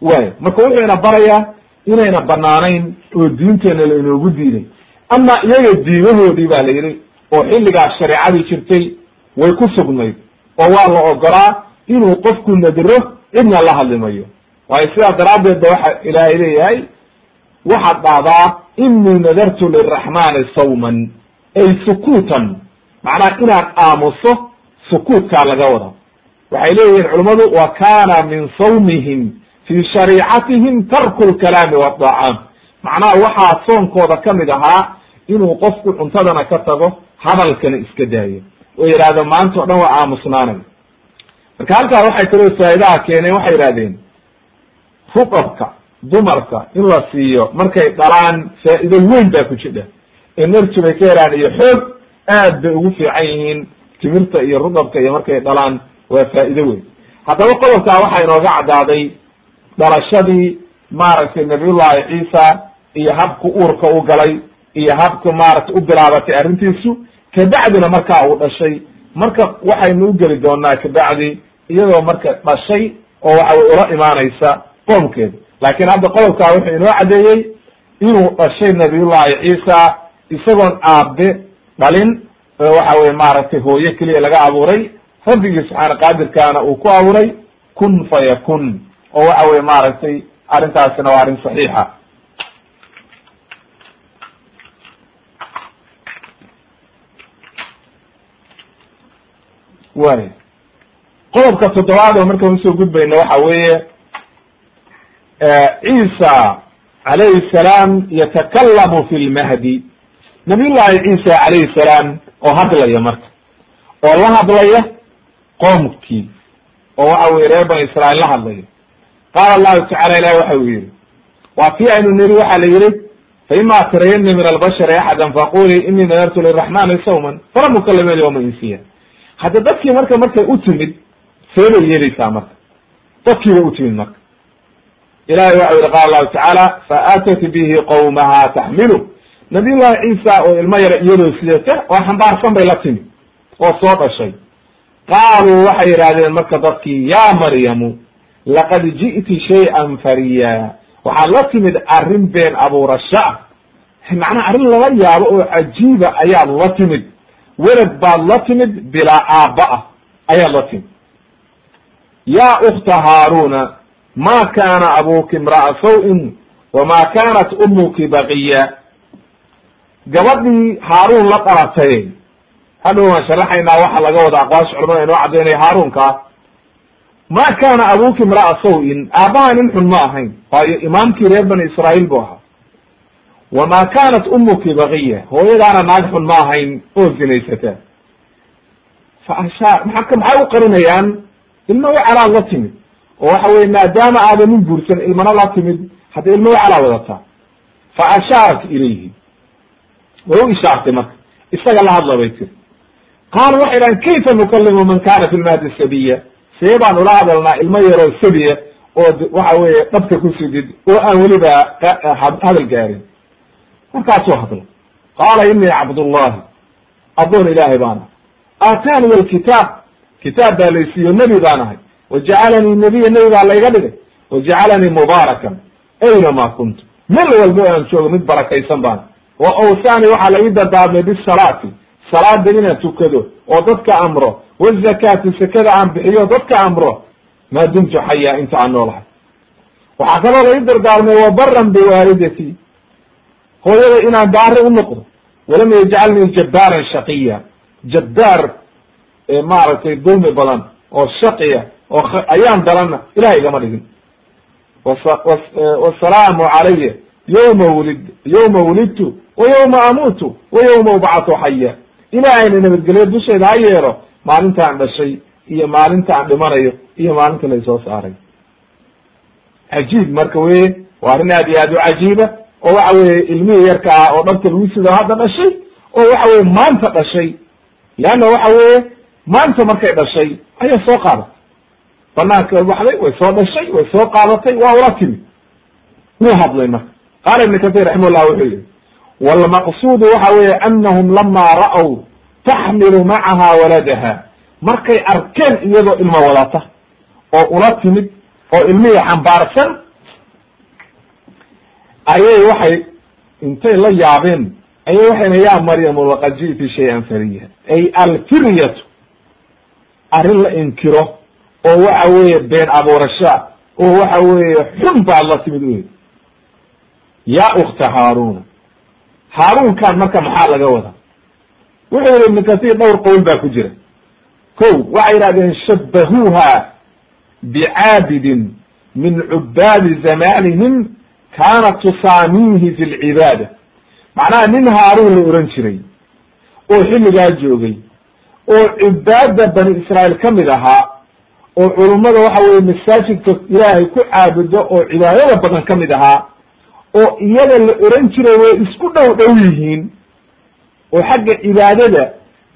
way marka wuxuu ina barayaa inayna banaanayn oo diinteena la inoogu diiday. Ama iyaga diimahoodii ba la yihi oo xilligaas shareecadii jirtay way ku sugnayd oo waa la ogolaa inuu qofku nadro cidna la hadlimayo. Waayo sidaas daraaddeed ba waxa ilaahay leeyahay waxaad dhahdaa inii nadartu liraxmani sawman ay sukuutan. Macnaha inaan aamuso sukuutkaa laga wada waxay leeyihiin culummadu wa kana min sawmihim fi shariicatihim tarku lkalaami wadacaam macnaha waxaa soonkooda ka mid ahaa inuu qofku cuntadana ka tago hadalkana iska daayo. Oo yidhahdo maanta o dhan waa aamusnaanay. Marka halkaa waxay kaloo faa'idaha keeneen waxay yidhahdeen rudabka dumarka in la siiyo markay dhalaan faa'ido weyn baa ku jidha energy bay ka helaan iyo xoog aad bay ugu fiican yihiin. Timirta iyo rudabka iyo markay dhalaan waa faa'ido weyn. Haddaba qodobkaa waxaa inooga caddaaday dhalashadii maaragtay nabiyullahi ciisa iyo habku uurka u galay iyo habka maaragtay u bilaabatay arrintiisu kabacdina markaa uu dhashay. Marka waxaynu u geli doonaa kabacdi iyadoo marka dhashay oo waxa wey ula imaanaysa qoomkeeda laakiin hadda qodobkaa wuxuu inoo caddeeyey inuu dhashay nabiyullahi ciisa isagoon aabe dhalin waxa weye maaragtay hooye keliya laga abuuray. Rabbigii subxaana qaadirkaana uu ku abuuray kun fa yakun oo waxa weye maaragtay arrintaasina waa arrin saxiixa way qodobka toddobaad oo markaan u soo gudbayna waxa weeye ciisa calayhi salaam yatakallamu fi lmahdi nabiyullahi ciisa calayhi salaam oo hadlaya marka oo la hadlaya qoomkii oo waxa weye reer bani israail la hadlaya. Qaala allahu tacala ilahi waxa uu yihi waa kii aynu niri waxa la yihi faima tarayani min albashari axada faqulii inii nadartu liraxmani sawman falam ukalima alyawma insiya hadda dadkii marka markay u timid see bay yeeleysaa marka. Dadkii bay u timid marka. Ilahay waxa yihi qala allahu tacaala faatat bihi qawmaha taxmilu nabiy llahi ciisa oo ilmo yara iyadoo sidata oo xambaarsan bay la timid oo soo dhashay. Qaaluu waxay yidhahdeen marka dadkii ya maryamu laqad ji'ti shay'an fariya. Waxaad la timid arrin been abuurasho ah macnaha arrin lala yaabo oo cajiiba ayaad la timid welad baad la timid bilaa aabba ah ayaad la timid. Yaa ukta haaruna ma kana abuki imra'a saw-in wama kanat umuki baqiya. Gabadhii haaruun la dhalatay hadhow waan sharaxaynaa waxa laga wada aqwaasha culamada inoo caddaynaya haaruunka ma kana abuki imra'a saw-in aabbaha nin xun ma ahayn waayo imaamkii reer bani israa'iil bu ahaa wama kanat umuki baqiya hooyadaana naag xun ma ahayn oo zinaysata fa ashaa maa maxay u qarinayaan ilmo wacalaad la timid oo waxa weye maadaama aadan nin guursan ilmana la timid hadda ilmo wacalaa wadataa fa ashaarat ilayhi way u ishaartay marka isaga la hadla bay tiri qaalu waxay dhahan kayfa nukalimu man kana fi lmahdi sabiya see baan ula hadalnaa ilmo yaroo sabiya oo waxa weeye dhabka ku sugid oo aan weliba hadal gaarin markaasuu hadla qaala inii cabdullahi addoon ilaahay baana aataniya alkitaab kitaab baa laysiiyo nebi baan ahay. Wajacalanii nebiya nebi baa layga dhigay. Wajacalanii mubaarakan aynama kuntu. Mel walba aan joogo mid barakaysan baana wa awsani waxaa la ii dardaarmay bisalaati salaada inaan tukado oo dadka amro. Wazakaati sakada aan bixiyo dadka amro. Maa dumtu xaya inta aan noolahay. Waxaa kaloo la ii dardaarmay wabaran biwaalidati hooyada inaan baari noqdo walam yajcalnii jabbaaran shaqiya. Jabbaar maaragtay dulmi badan oo shaqiya oo ayaan daranna ilahay igama dhigin. Wasalaamu calaya yawma wulid yawma wulidtu wa yawma amuutu wa yawma ubcatu xaya. Ilaahayna nabadgelyo dusheeda ha yeelo maalintaan dhashay iyo maalintaan dhimanayo iyo maalinta laysoo saaray. Cajiib marka weye waa arrin aad iyo aad u cajiiba oo waxa weye ilmihii yarka ah oo dhabta lagu sido hadda dhashay oo waxa weye maanta dhashay. Leanna waxa weye maanta markay dhashay ayaa soo qaadatay. Banaanka baxday way soo dhashay way soo qaadatay waa ula timi. Wuu hadlay marka? Qaala ibn katir raximahullah wuxuu yihi walmaqsuudu waxa weye anahum lama ra'w taxmilu macaha waladaha. Markay arkeen iyadoo ilmo wadata oo ula timid oo ilmihii xambaarsan ayay waxay intay la yaabeen ayay waxayna ya maryamu laqad ji'ti shay-an fariya ay alfiryatu arrin la inkiro oo waxa weeye been abuurasha oo waxa weeye xun baad la timid wey ya ukta haaruna haaruunkan marka maxaa laga wadaa? Wuxuu yihi ibnu katir dhowr qowl baa ku jira. Ko waxay yidhahdeen shabahuuha bicaabidin min cubaadi zamanihim kaana tusaamiihi fi lcibaada macnaha nin haaruun la oran jiray oo xilligaa joogay oo cibaada bani israa'iil ka mid ahaa oo culummada waxa weye masaajidka ilaahay ku caabudo oo cibaadada badan ka mid ahaa oo iyaga la oran jiray way isku dhow dhow yihiin oo xagga cibaadada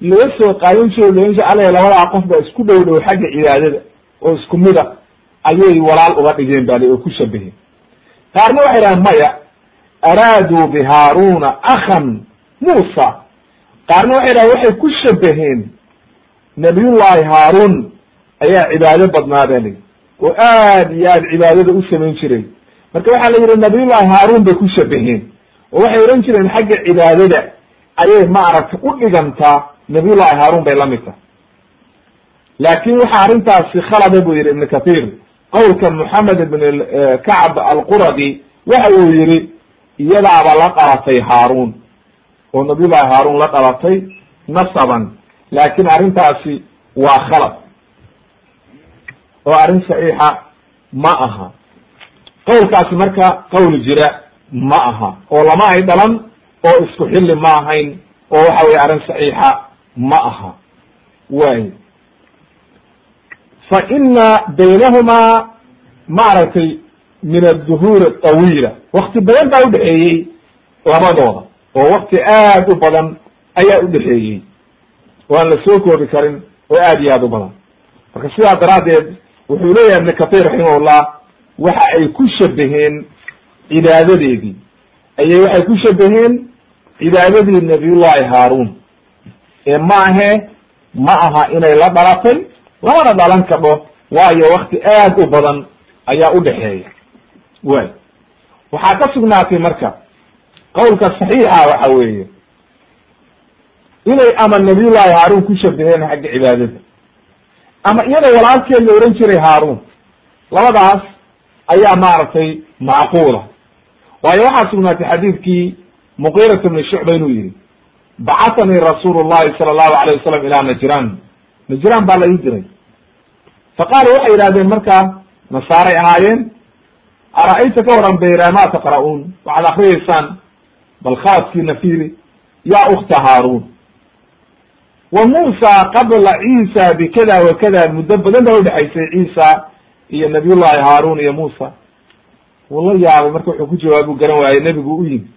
laga soo qaadan jiro laoran jir ale labadaa qof baa isku dhow dhow xagga cibaadada oo isku mida ayay walaal uga dhigeen bale oo ku shabaheen qaarna waxay dhahaan maya araaduu bi haaruna akhan muusa. Qaarna waxay dhahan waxay ku shabaheen nabiyullahi haaruun ayaa cibaado badnaa ba lii oo aad iyo aad cibaadada u samayn jiray. Marka waxaa la yidhi nabiyullahi haaruun bay ku shabaheen oo waxay ohan jireen xagga cibaadada ayay maaragtay u dhigantaa nabiyullahi haaruun bay la mid tahay. Laakin waxaa arrintaasi khalada buu yihi ibn kathir qowlka moxamed ibn kacb alquradi waxa uu yihi iyadaaba la dhalatay haaruun. Oo nabiyullahi haaruun la dhalatay nasaban. Laakin arrintaasi waa khalad. Oo arrin saxiixa ma aha. Qowlkaasi marka qowl jira ma aha. Oo lama ay dhalan oo isku xilli ma ahayn. Oo waxa weye arrin saxiixa ma aha. Way fa ina baynahumaa maaragtay min adduhuur tawiila wakti badan baa udhexeeyey labadooda oo wakti aad u badan ayaa udhexeeyey oo aan la soo koobi karin oo aad iyo aad u badan. Marka sidaa daraaddeed wuxuu leeyahay ibn katir raximahullah waxa ay ku shabaheen cibaadadeedii. Ayay waxay ku shabaheen cibaadadii nabiyullahi haaruun. Ee ma ahe ma aha inay la dhalatay lamana dhalan kadho waayo wakti aad u badan ayaa udhexeeya way. Waxaa ka sugnaatay marka qowlka saxiixa waxa weeye inay ama nabiyullahi haaruun ku shabaheen xagga cibaadada ama iyada walaalkeed la ohan jiray haaruun labadaas ayaa maaragtay macquula. Waayo waxaa sugnaatay xadiidkii muqirat bni shucba inuu yihi bacatanii rasuulu llahi sala allahu alayh wasalam ilaa najran najran baa la ii diray faqaala waxay yidhahdeen markaa nasaaray ahaayeen ara-ayta ka waran bayra ma taqra'uun? Waxaad akriyeysaan bal khaaskiina fiiri ya ukta haaruun. Wa muusa qabla ciisa bikada wa kada muddo badan baa udhexaysay ciisa iyo nabiyullahi haaruun iyo muusa. Wuu la yaabay marka wuxuu ku jawaabu garan waayey nebigu u yimi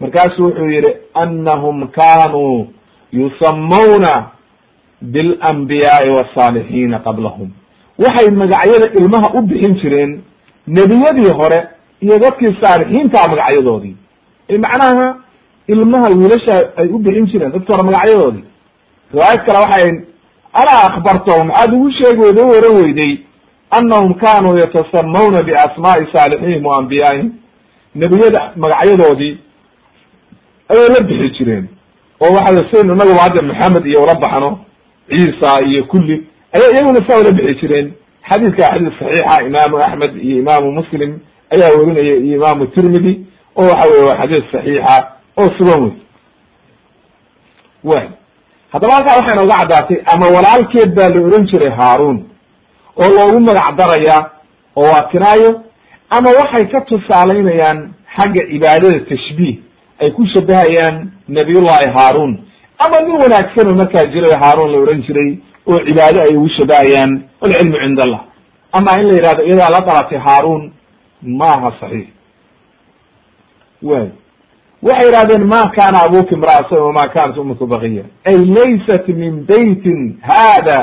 markaasu wuxuu yihi anahum kanuu yusamawna bilanbiyaai wasaalixiina qablahum waxay magacyada ilmaha u bixin jireen nebiyadii hore iyo dadkii saalixiintaa magacyadoodii macnaha ilmaha wiilasha ay u bixin jireen dadki hore magacyadoodii riwaayad kale waxay alaa akbartahum maxaad ugu sheegi weyda u weyday anahum kanuu yatasamawna biasmaai saalixihim wa anbiyaihim nebiyada magacyadoodii ayay la bixi jireen oo waxa saynu inaguba hadda maxamed iyo ula baxno ciisa iyo kulli aya iyaguna saa ula bixi jireen. Xadiidka xadiis saxiixa imaamu axmed iyo imaamu muslim ayaa werinaya iyo imaamu tirmidi oo waxa weye waa xadiis saxiixa oo sugan wey way haddaba halkaa waxay nooga caddaatay ama walaalkeed baa la oran jiray haaruun oo loogu magac daraya oo waa kinaayo ama waxay ka tusaalaynayaan xagga cibaadada tashbiih ay ku shabahayaan nabiyullahi haaruun ama nin wanaagsan oo markaa jiray haaruun la ohan jiray oo cibaado ay ugu shabahayaan walcilmu cind allah ama in la yidhahdo iyadaa la dhalatay haaruun maaha saxiix. Way waxay yidhahdeen ma kana abuki imra'atan wama kanat umuku baqiya ay laysat min beytin hada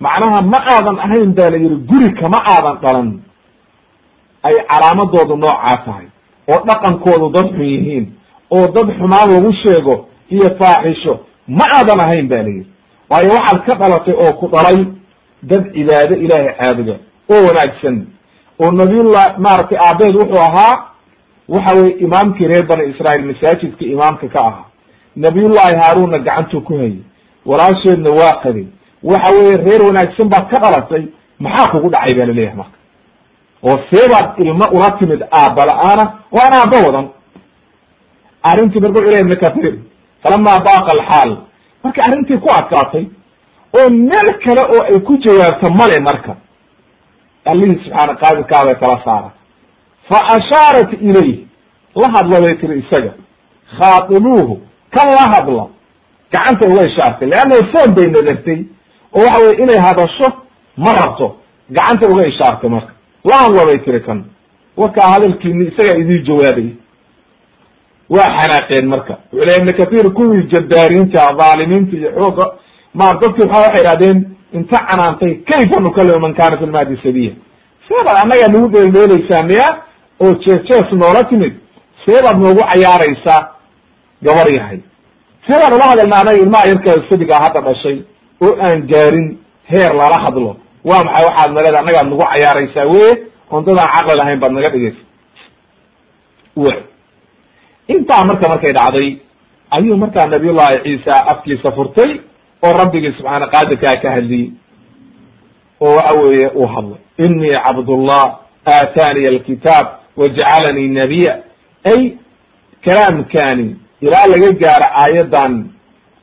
macnaha ma aadan ahayn baa la yihi guri kama aadan dhalan. Ay calaamadoodu noocaa tahay oo dhaqankoodu dad xun yihiin oo dad xumaan lagu sheego iyo faaxisho. Ma aadan ahayn ba la yihi waayo waxaad ka dhalatay oo ku dhalay dad cibaado ilaahay caabuda oo wanaagsan. Oo nabiyullah maaragtay aabeed wuxuu ahaa waxa weye imaamkii reer bani israail masaajidka imaamka ka ahaa. Nabiyullahi haaruunna gacantuu ku hayay walaasheedna waa qaday waxa weye reer wanaagsan baad ka dhalatay maxaa kugu dhacay ba la leeyahay marka? Oo seebaad ilmo ula timid aabba la'aana oo aan aabba wadan. Arrintii marka wuxu ley ibn kathir falamaa baaqa alxaal marka arrintii ku adkaatay oo meel kale oo ay ku jawaabto male marka. Allihii subxaana qaadirkaa bay kala saara. Fa ashaarat ilayh la hadla bay tiri isaga khaatibuuhu kan la hadla gacanta uga ishaartay leanna foon bay nadartay oo waxa weye inay hadasho ma rabto. Gacanta uga ishaartay marka. La hadla bay tiri kan. Wakaa hadalkiini isagaa idii jawaabay waa xanaaqeen marka. Wuxuu ley ibn kathir kuwii jabbaariinta dhaalimiinta iyo xooga maar dadki waa waxay idhahdeen inta canaantay kayfa nukalimu man kana fi lmahdi sabiya seebaad annagaa nagu dheeldheelaysaa miya oo jees jees noola timid seebaad noogu cayaaraysaa gabar yahay. Seebaan ula hadalna anaga ilmaha yarkaa sabigaa hadda dhashay oo aan gaarin heer lala hadlo. Waa maxay waxaad naleeda annagaad nagu cayaaraysaa weye? Oon dadaan caqli lahayn baad naga dhigaysa intaa marka markay dhacday ayuu markaa nabiyullahi ciisa afkiisa furtay oo rabbigii subxaana qaadirkaa ka hadliyey. Oo waxa weeye uu hadlay inii cabdullah aataniya alkitaab wajacalanii nabiya ay kalaamkani ilaa laga gaaro aayadan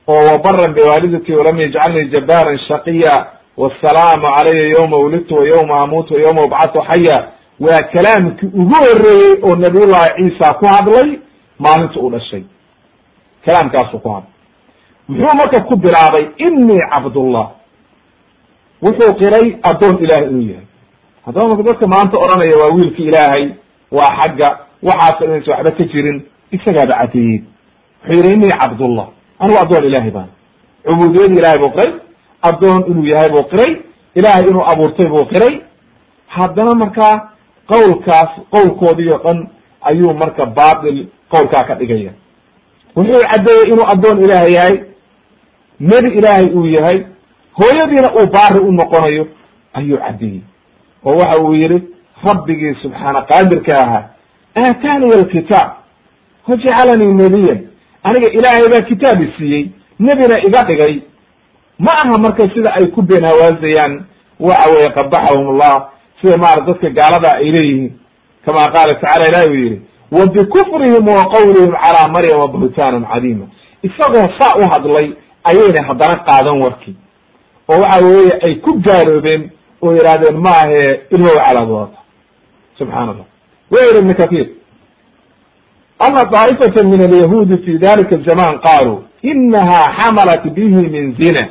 oo wabaran biwaalidati walam yajcalnii jabaaran shaqiya wasalaamu calaya yawma wulidtu wa yawma amuutu wa yawma ubcatu xaya waa kalaamkii ugu horeeyey oo nabiyullahi ciisa ku hadlay maalinta uu dhashay. Kalaamkaasuu ku hadlay. Muxuu marka ku bilaabay inii cabdullah. Wuxuu qiray addoon ilahay inuu yahay. Haddaba marka dadka maanta odhanaya waa wiilka ilaahay waa xagga waxaas inaysa waxba ka jirin isagaaba cadeeyey wuxuu yihi inii cabdullah. Anigu addoon ilahay baan. Cubuudiyada ilahay buu qiray addoon inuu yahay buu qiray ilahay inuu abuurtay buu qiray. Haddana markaa qowlkaas qowlkoodii o dhan ayuu marka batil qowlkaa ka dhigaya. Wuxuu caddeeyey inuu addoon ilaahay yahay nebi ilaahay uu yahay hooyadiina uu baari u noqonayo ayuu caddeeyey oo waxa uu yihi rabbigii subxaana qaadirka ahaa aataniya alkitaab wajacalanii nebiyan aniga ilaahay baa kitaabi siiyey nebina iga dhigay. Ma aha marka sida ay ku been hawaazayaan waxa weye qabaxahum allah sida maarata dadka gaalada ay leeyihiin. Kama qaala tacala ilahi uu yihi wa bikufrihim wa qawlihim calaa maryama buhtaanan cadiima isagoo saa u hadlay ayayna haddana qaadan warkii oo waxa weeye ay ku gaaloobeen oo yidhahdeen ma ahe ilmow calaad wadata subxaan allah wa yiri ibn kathir ana daa'ifata min alyahuudi fi dalika zaman qaluu inaha xamalat bihi min zina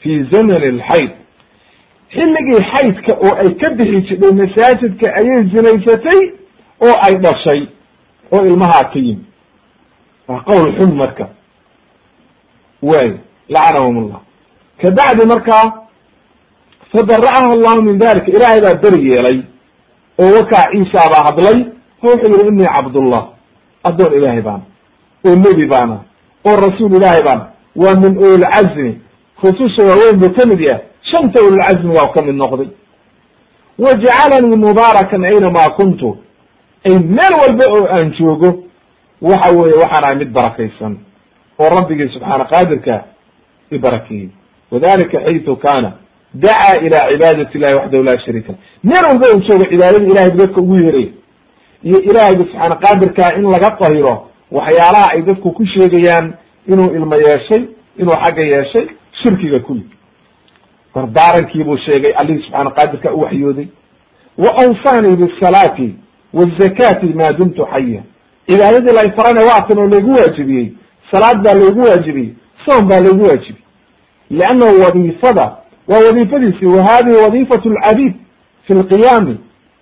fi zamani alxayd xilligii xaydka oo ay ka bixi jidhay masaajidka ayay zinaysatay oo ay dhashay oo ilmahaa ka yimi waa qowl xun marka. Waay lacanahum allah kabacdi markaa fadara'aha allahu min dalika ilaahay baa beri yeelay oo wakaa ciisa baa hadlay wuxuu yihi inii cabdullah addoon ilaahay baana oo nebi baana oo rasuul ilaahay baana waa min ulilcazmi rususha waaweyn buu ka mid yahay shanta ulilcazmi waa ka mid noqday. Wajacalanii mubaarakan aynamaa kuntu meel walba oo aan joogo waxa weeye waxaan ahay mid barakaysan oo rabbigii subxaana qaadirka i barakeeyey wadalika xaytu kana dacaa ila cibaadati illahi waxdahu laa shariika meel walba uu joogo cibaadada ilahay dadka ugu yeeray iyo ilaahayba subxaana qaadirkaa in laga tahiro waxyaalaha ay dadku ku sheegayaan inuu ilmo yeeshay inuu xagga yeeshay shirkiga kuli dardaarankii buu sheegay allihii subxaana qaadirka u waxyooday. Wa awsaanii bisalaati wazakati maa dumtu xaya cibaadadii lay farana waatan oo laygu waajibiyey salaad baa laygu waajibiyey soom baa laygu waajibiyey liannahu wadiifada waa wadiifadiisi wa hadihi wadifatu lcabid fi lqiyaami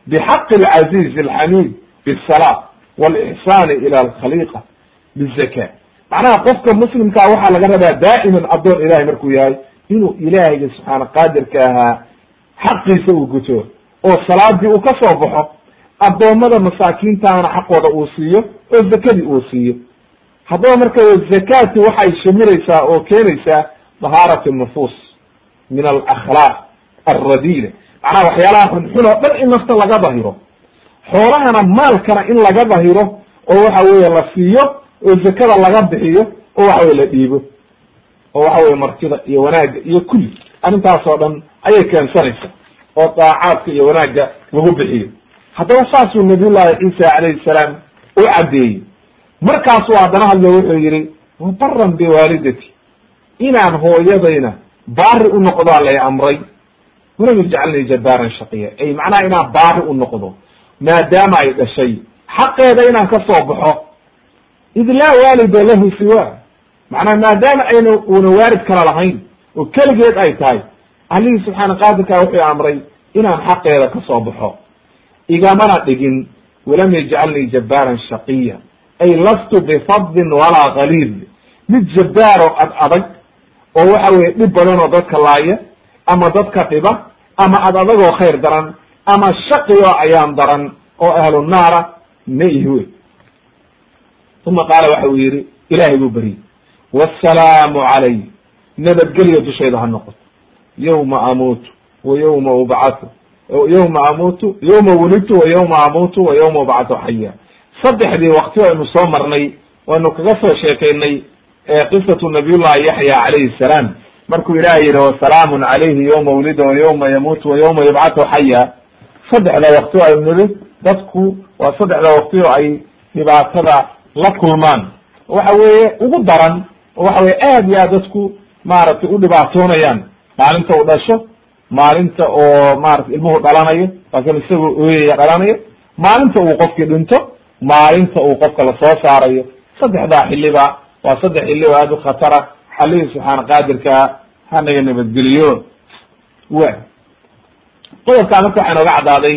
bxaqi alcaziz alxamid bsala walixsani ila alkhaliqa bizaka macnaha qofka muslimkaa waxaa laga rabaa daa'iman addoon ilahay markuu yahay inuu ilaahayga subxaana qaadirka ahaa xaqiisa uu guto oo salaadii uu ka soo baxo addoommada masaakiintaana xaqooda uu siiyo oo zakadii uu siiyo. Haddaba marka zakati waxay shamiraysaa oo keenaysaa dahaarat nufuus min alakhlaaq alradila macnaha waxyaalaha xunxun oo dhan in nafta laga dahiro. Xoolahana maalkana in laga dahiro oo waxa weeye la siiyo oo zakada laga bixiyo oo waxa weye la dhiibo. Oo waxa weye martida iyo wanaagga iyo kulli. Arrintaas oo dhan ayay keensanaysa oo daacaadka iyo wanaagga lagu bixiyo haddaba saasuu nabiyullahi ciisa calayhi salaam u caddeeyey. Markaasuu haddana hadlo wuxuu yihi wabaran biwaalidati inaan hooyadayna baari u noqdaa lay amray. Walam yajcalnii jabbaaran shaqiya. Ay macnaha inaan baari u noqdo maadaama ay dhashay. Xaqeeda inaan ka soo baxo id laa waalida lahu siwa macnaha maadaama ayna una waalid kala lahayn oo keligeed ay tahay allihii subxaana qaadirka wuxuu amray inaan xaqeeda ka soo baxo igamana dhigin walam yajcalnii jabbaaran shaqiya. Ay lastu bifadin walaa kaliid mid jabbaaroo ad adag oo waxa weye dhib badan oo dadka laaya ama dadka dhiba ama ad adagoo khayr daran ama shaqi oo ayaan daran oo ahlu naara ma ihi wey. Uma qaala waxa uu yihi ilaahay buu beriyey wasalaamu calay nabadgelya dushayda ha noqoto. Yawma amuutu wa yawma ubcatu yawma amuutu yawma wulidtu wa yawma amuutu wa yawma ubcatu xaya. Saddexdii wakti aynu soo marnay waynu kaga soo sheekaynay qisatu nabiyullahi yaxya calayhi salaam. Markuu ilahay yihi wasalaamun calayhi yawma wulida wa yawma yamuutu wa yawma yubcatu xaya. Saddexda wakti aynu niri dadku waa saddexda wakti oo ay dhibaatada la kulmaan. Waxa weeye ugu daran oo waxa weye aad iyo aad dadku maaragtay u dhibaatoonayaan maalinta u dhasho maalinta oo maratay ilmuhu dhalanayo laakin isagoo ooyaya dhalanayo maalinta uu qofkii dhinto maalinta uu qofka la soo saarayo. Saddexdaa xiliba waa saddex xilli oo aad u khatara. Allihii subxaana qaadirka hanaga nabadgeliyo. Wa qodobkaa marka waxaa nooga caddaaday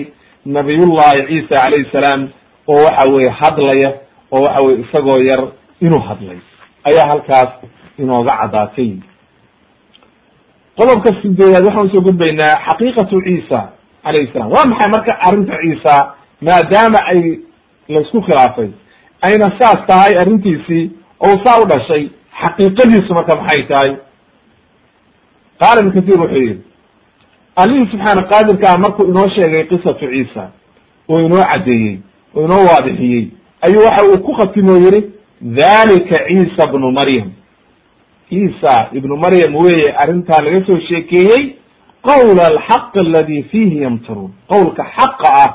nabiyullahi ciisa calayhi salaam oo waxa weye hadlaya oo waxa weye isagoo yar inuu hadlay. Ayaa halkaas inooga caddaatay qodobka sideedaad waxaan u soo gudbaynaa xaqiiqatu ciisa calayhi salam waa maxay marka arrinta ciisa maadaama ay la isku khilaafay ayna saas tahay arrintiisii oo saa u dhashay xaqiiqadiisu marka maxay tahay? Qaala ibn kathir wuxuu yihi allihii subxaana qaadirkaa markuu inoo sheegay qisatu ciisa oo inoo caddeeyey oo inoo waadixiyey ayuu waxa uu ku khatimo yihi dalika ciisa bnu maryam ciisa ibnu maryam weye arrintaa laga soo sheekeeyey qowl alxaq aladi fiihi yamtaruun qowlka xaqa ah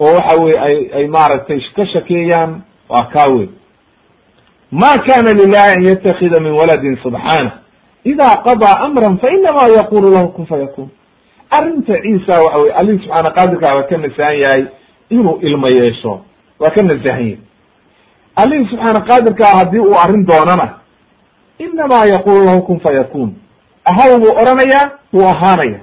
oo waxa weye ay ay maaragtay ka shakeeyaan waa kaa wey ma kana lilahi an yatakida min waladin subxaanah ida qadaa amran fainama yaqulu lahu kun fayakun. Arrinta ciisa waxa weye alihi subxaana qaadirkaa waa ka nasahan yahay inuu ilmo yeesho. Waa ka nasahan yahay. Alihi subxaana qaadirkaa haddii uu arrin doonana inama yaqulu lahu kun fayakun ahaw buu odhanayaa wuu ahaanaya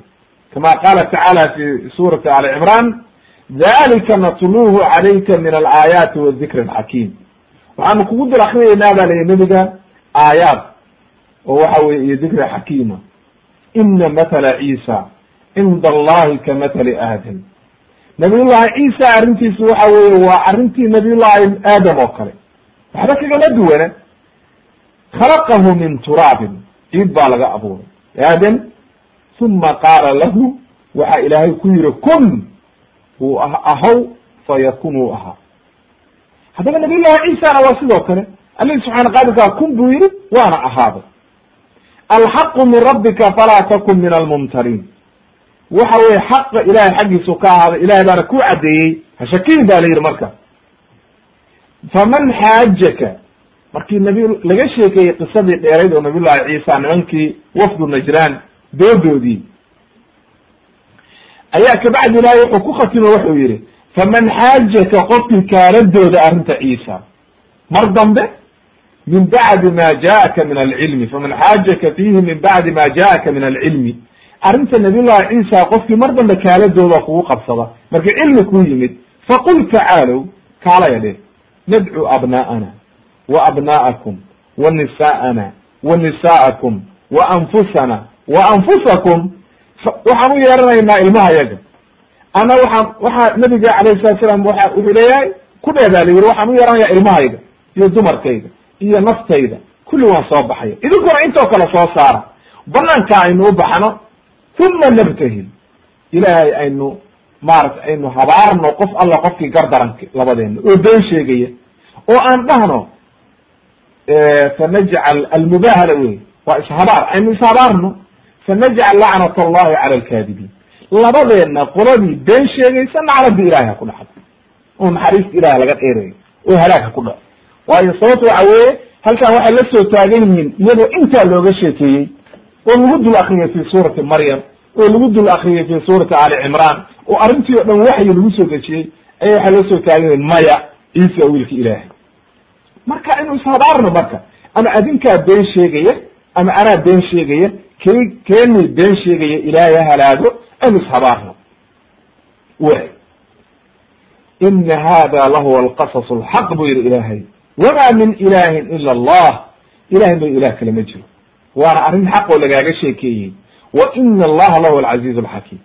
kama qaala tacaala fi suurati ali cimran dalika natluhu calayka min alaayaati wadikri alxakiim waxaanu kugu dil akriyeynaa baa layihi nebiga aayaad oo waxa weye iyo dikri xakiima ina mathala ciisa cinda allahi ka mathali aadam nabiyullahi ciisa arrintiisu waxa weye waa arrintii nabiyullahi aadam oo kale waxba kagala duwana khalaqahu min turaabin ciid baa laga abuuray aadam uma qaala lahu waxa ilaahay ku yiri kun wuu ahaw fayakun wuu ahaa haddaba nabiy ciisana waa sidoo kale alihi subxaana qaadirkaa kun buu yihi waana ahaaday alxaqu min rabbika falaa takun min almumtariin waxa weye xaqa ilahay xaggiisu ka ahaaday ilahay baana ku caddeeyey hashakiin ba la yidhi marka faman xaajaka markii nabi laga sheekeeyey qisadii dheerayd oo nabiy ciisa nimankii wafdu najraan doodoodii ayaa kabacdi ilahay wuxuu ku khatimo wuxuu yihi faman xaajaka qofkii kaaladooda arrinta ciisa mar dambe min bacdi ma jaءaka min alcilmi faman xaajaka fiihi min bacdi ma jaءaka min alcilmi arrinta nabiy llahi ciisa qofkii mar dambe kaaladooda kugu qabsada markii cilmi ku yimid faqul tacaalow kaalaya dhe nadcu abna'ana nisa'akum wa anfusana wa anfusakum waxaan u yeeranaynaa ilmaha yaga ana waxaan waxaa nabiga alayh salatu salam waa wuxuu leeyahay ku dheedaa la yiri waxaan u yeeranayaa ilmahayga iyo dumarkayga iyo naftayda kulli waan soo baxaya idinkuna intoo kale soo saara banaanka aynu u baxno uma nabtahil ilaahay aynu maarata aynu habaarno qof alla qofkii gardaranka labadeena oo been sheegaya oo aan dhahno fanajcal almubahala wey waa ishabaar aynu ishabaarno fanajcal lacnat allahi cala alkaadibiin labadeenna qoladii been sheegaysa naclada ilahay ha ku dhacdo oo naxariista ilahay laga dheerayo oo halaag ha ku dhaco waayo sababta waxa weeye halkan waxay la soo taagan yihiin iyadoo intaa looga sheekeeyey oo lagu dul akriyay fi suurati maryam oo lagu dul akriyay fi suurati ali cimraan oo arrintii o dhan waxyi lagu soo dejiyey aya waxay la soo taagan yihiin maya ciisa wiilka ilaahay marka inu ishabaarno marka ama adinkaa been sheegaya ama anaa been sheegaya ke keenii been sheegaya ilaahay ha halaago aynu ishabaarno way. Ina hada lahuwa alqasas alxaq buu yihi ilaahay. Wama min ilahin ila allah. Ilahay ba ilah kale ma jiro. Waana arrin xaq oo lagaaga sheekeeyey. Wa ina allaha lahuwa alcaziz alxakiim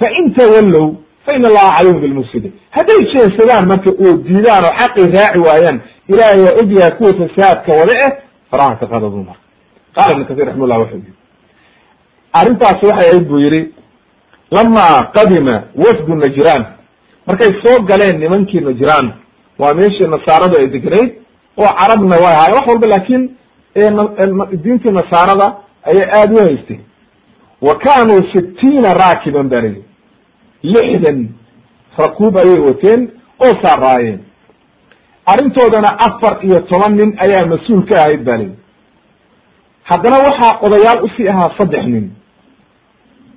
fain tawallow fain allaha calayhim bilmufsidin hadday jeensadaan marka oo diidaan oo xaqii raaci waayaan ilahay waa ogyahay kuwa fasaadka wada eh faraha ka qadadu marka qaala ibn kathir raxima llah wuxuu yihi arrintaasi waxay ahayd buu yihi lama qadima wafdu najraan markay soo galeen nimankii najraan waa meeshii nasaaradu ay degnayd oo carabna way ahaayeen wax walba laakin diintii nasaarada ayay aada u haysteen wa kanuu sitiina raakiban ba layihi lixdan rakuub ayay wateen oo saaraayeen arrintoodana afar iyo toban nin ayaa mas'uul ka ahayd ba layihi haddana waxaa odayaal u sii ahaa saddex nin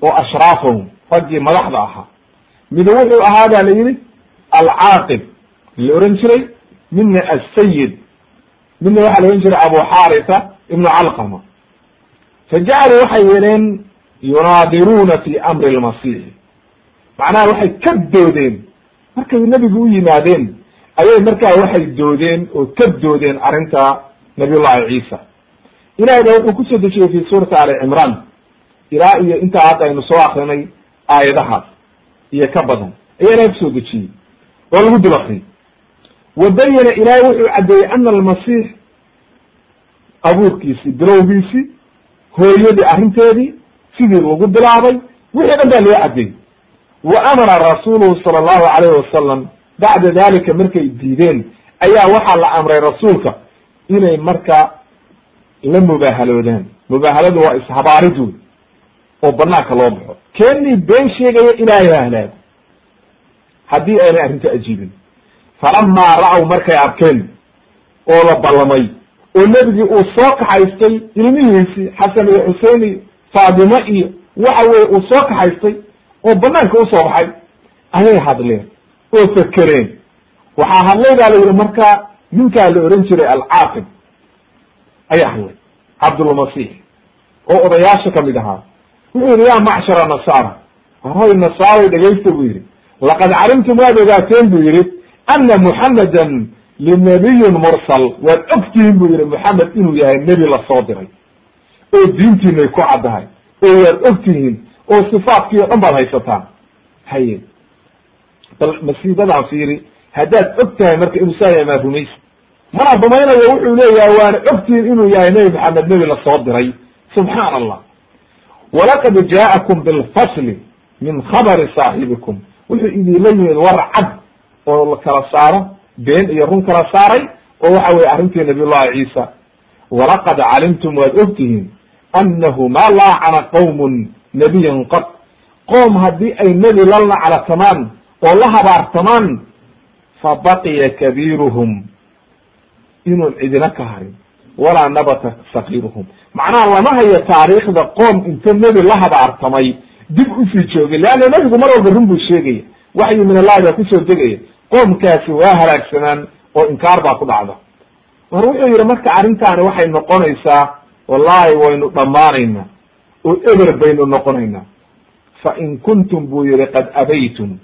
oo ashraafahum raggii madaxda ahaa. Mid wuxuu ahaa ba la yihi alcaaqib la ohan jiray. Midna asayid midna waxaa la ohan jiray abu xaarisa ibnu calqama. Fa jacaluu waxay yeeleen yunaadiruuna fi amri lmasiixi macnaha waxay ka doodeen. Markay nebigu u yimaadeen ayay markaa waxay doodeen oo ka doodeen arrinta nabiyullahi ciisa. Ilahay ba wuxuu ku soo dejiyey fi suurati ali cimraan. Ilaa iyo intaa hadda aynu soo akrinay aayadahaas iyo ka badan. Ayaa ilahay ku soo dejiyey. Oo lagu dul akriyay wa bayana ilahay wuxuu caddeeyey ana almasiix abuurkiisii bilowgiisii hooyadii arrinteedii sidii lagu bilaabay wixii dhan baa loo caddeeyey. Wa amara rasuuluhu sala allahu alayhi wasalam bacda dalika markay diideen ayaa waxaa la amray rasuulka inay marka la mubaahaloodaan mubaahaladu waa ishabaarid wey oo banaanka loo baxo. Keenii been sheegaya ilaahay ha halaago haddii aynay arrinta ajiibin. Falamaa ra'w markay arkeen oo la ballamay oo nebigii uu soo kaxaystay ilmihiisii xasan iyo xusein iyo faatimo iyo waxa weye uu soo kaxaystay oo banaanka u soo baxay ayay hadleen oo fekereen waxaa hadlay baa la yidhi marka ninkaa la ohan jiray alcaaqib ayaa hadlay. Cabdulmasix oo odayaasha ka mid ahaa. Wuxuu yidhi ya macshara nasaara hoy nasaaray dhegaysta buu yidhi. Laqad calimtum waad ogaateen buu yidhi. Ana muxamedan linabiyun mursal waad ogtihiin buu yihi moxamed inuu yahay nebi la soo diray oo diintiinay ku caddahay oo waad ogtihiin oo sifaadkii o dhan baad haysataan. Haye bal masiibadan fiiri haddaad og tahay marka inuu saa yahay maa rumaysa mana rumaynayo wuxuu leeyahay waana ogtihiin inuu yahay nebi maxamed. Nebi la soo diray. Subxaan allah walaqad jaa'akum bilfasli min khabari saaxibikum wuxuu idinla yimid war cad oo la kala saaro been iyo run kala saaray oo waxa weye arrintii nabiy llahi ciisa. Walaqad calimtum waad ogtihiin annahu ma laacana qawmun nebiyan qad. Qoom haddii ay nebi la laclatamaan oo la habaartamaan fa baqiya kabiiruhum inuun cidina ka harin walaa nabata sakiiruhum macnaha lama hayo taariikhda qoom inta nebi la habaartamay dib u sii joogay leanna nebigu mar walba run buu sheegaya waxyi min allahi baa ku soo degaya qoomkaasi waa halaagsanaan oo inkaar baa ku dhacda. Mar wuxuu yihi marka arrintaani waxay noqonaysaa wallahi waynu dhammaanaynaa oo eber baynu noqonaynaa fa in kuntum buu yihi qad abaytum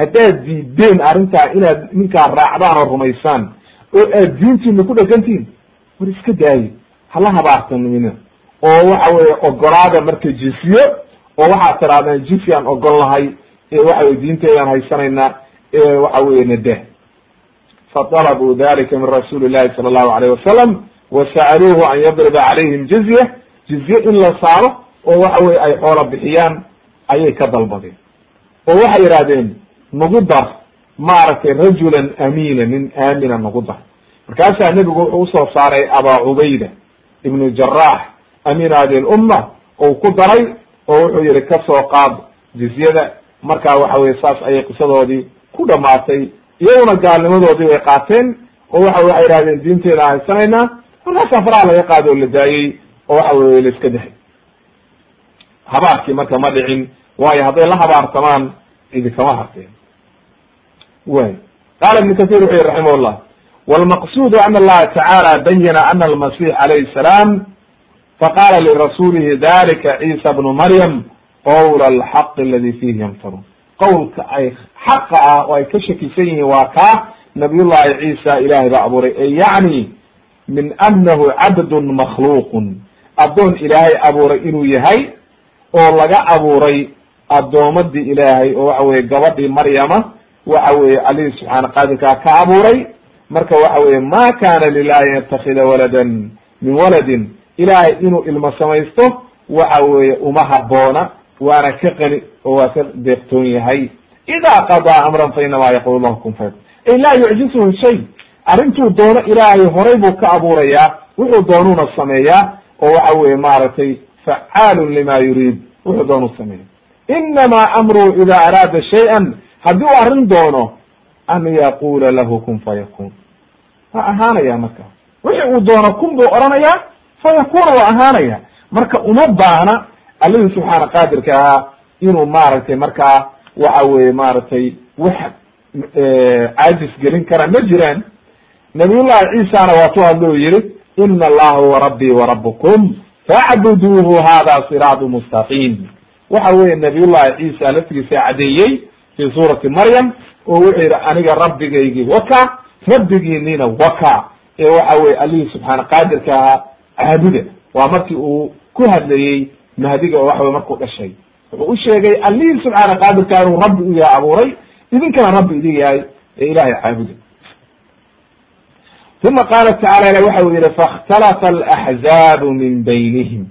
haddaad diideen arrintaa inaad ninkaa raacdaan oo rumaysaan oo aad diintiina ku dhegantihin war iska daaye. Hala habaartanimina oo waxa weye ogolaada marka jisiyo oo waxaad tirahdeen jisi aan ogol nahay waxa weye diinteedaan haysanaynaa waxa weye nadah fadalabuu dalika min rasuuli llahi sala allahu alayh wasalam wasa'aluuhu an yadriba calayhim jizya jizye in la saaro oo waxa weye ay xoola bixiyaan ayay ka dalbadeen. Oo waxay yidhahdeen nagu dar maaragtay rajulan amiina nin aamina nagu dar markaasaa nebigu wuxuu u soo saaray abaa cubayda ibnu jaraax amiin hadi lumma ou ku daray oo wuxuu yihi ka soo qaad jizyada. Markaa waxa weye saas ayay qisadoodii ku dhamaatay iyaguna gaalnimadoodii bay qaateen oo waxa waxay yihahdeen diinteeda haysanaynaa markaasaa faraha laga qaado oo la daayey oo waxa weye la iska dahay habaarkii marka ma dhicin waayo hadday la habaartamaan idinkama harteen way. Qaala ibnu kathir wuxu yihi raximah llah wlmaqsudu an allaha tacaala bayana ana almasix alayhi salaam faqala lirasulihi dalika ciisa bnu maryam qowl alxaq aladi fihi yamtarun qowlka ay xaqa ah oo ay ka shakisan yihiin waa kaa nabiy llahi ciisa ilahay baa abuuray e yacni min anahu cabdun makhluuqun. Addoon ilaahay abuuray inuu yahay oo laga abuuray addoomadii ilaahay oo waxa weye gabadhii maryama waxa weye alihi subxaana qaadirkaa ka abuuray. Marka waxa weye ma kana lilahi yatakida waladan min waladin. Ilahay inuu ilmo samaysto waxa weye uma haboona waana ka qani oo waa ka deeqtoon yahay. Ida qadaa amran fa inama yaqul lahu kun fayakun. Ay laa yucjisuhu shay. Arrintuu doono ilaahay horay buu ka abuurayaa wuxuu doonuuna sameeyaa oo waxa weye maaragtay facaalun lima yuriid wuxuu doonu sameeya inama amruhu ida araada shayئa haddii u arrin doono an yaqula lahu kun fayakun. Waa ahaanaya marka. Wixi uu doono kun buu oranayaa fayakuna waa ahaanaya. Marka uma baahna allihii subxaana qaadirka ahaa inuu maaragtay markaa waxa weye maaragtay wax caajis gelin kara ma jiraan. Nabiyullahi ciisana waatuu hadlou yihi ina allaha huwa rabbii warabukum facbuduuhu hada siraatu mustaqiim. Waxa weye nabiyullahi ciisa laftigiisa cadeeyey fi suurati maryam oo wuxuu yihi aniga rabbigaygii waka rabbigiinina waka ee waxa weye allihii subxaana qaadirka ahaa caabuda waa markii uu ku hadlayey mahdiga oo waxa wey markuu dhashay wuxuu u sheegay allihii subxaana qaadirka inuu rabbi u abuuray idinkana rabbi idin yahay ee ilahay caabuda uma qaala tacala ila waxa u yihi faاkhtalafa alaxzaabu min baynihim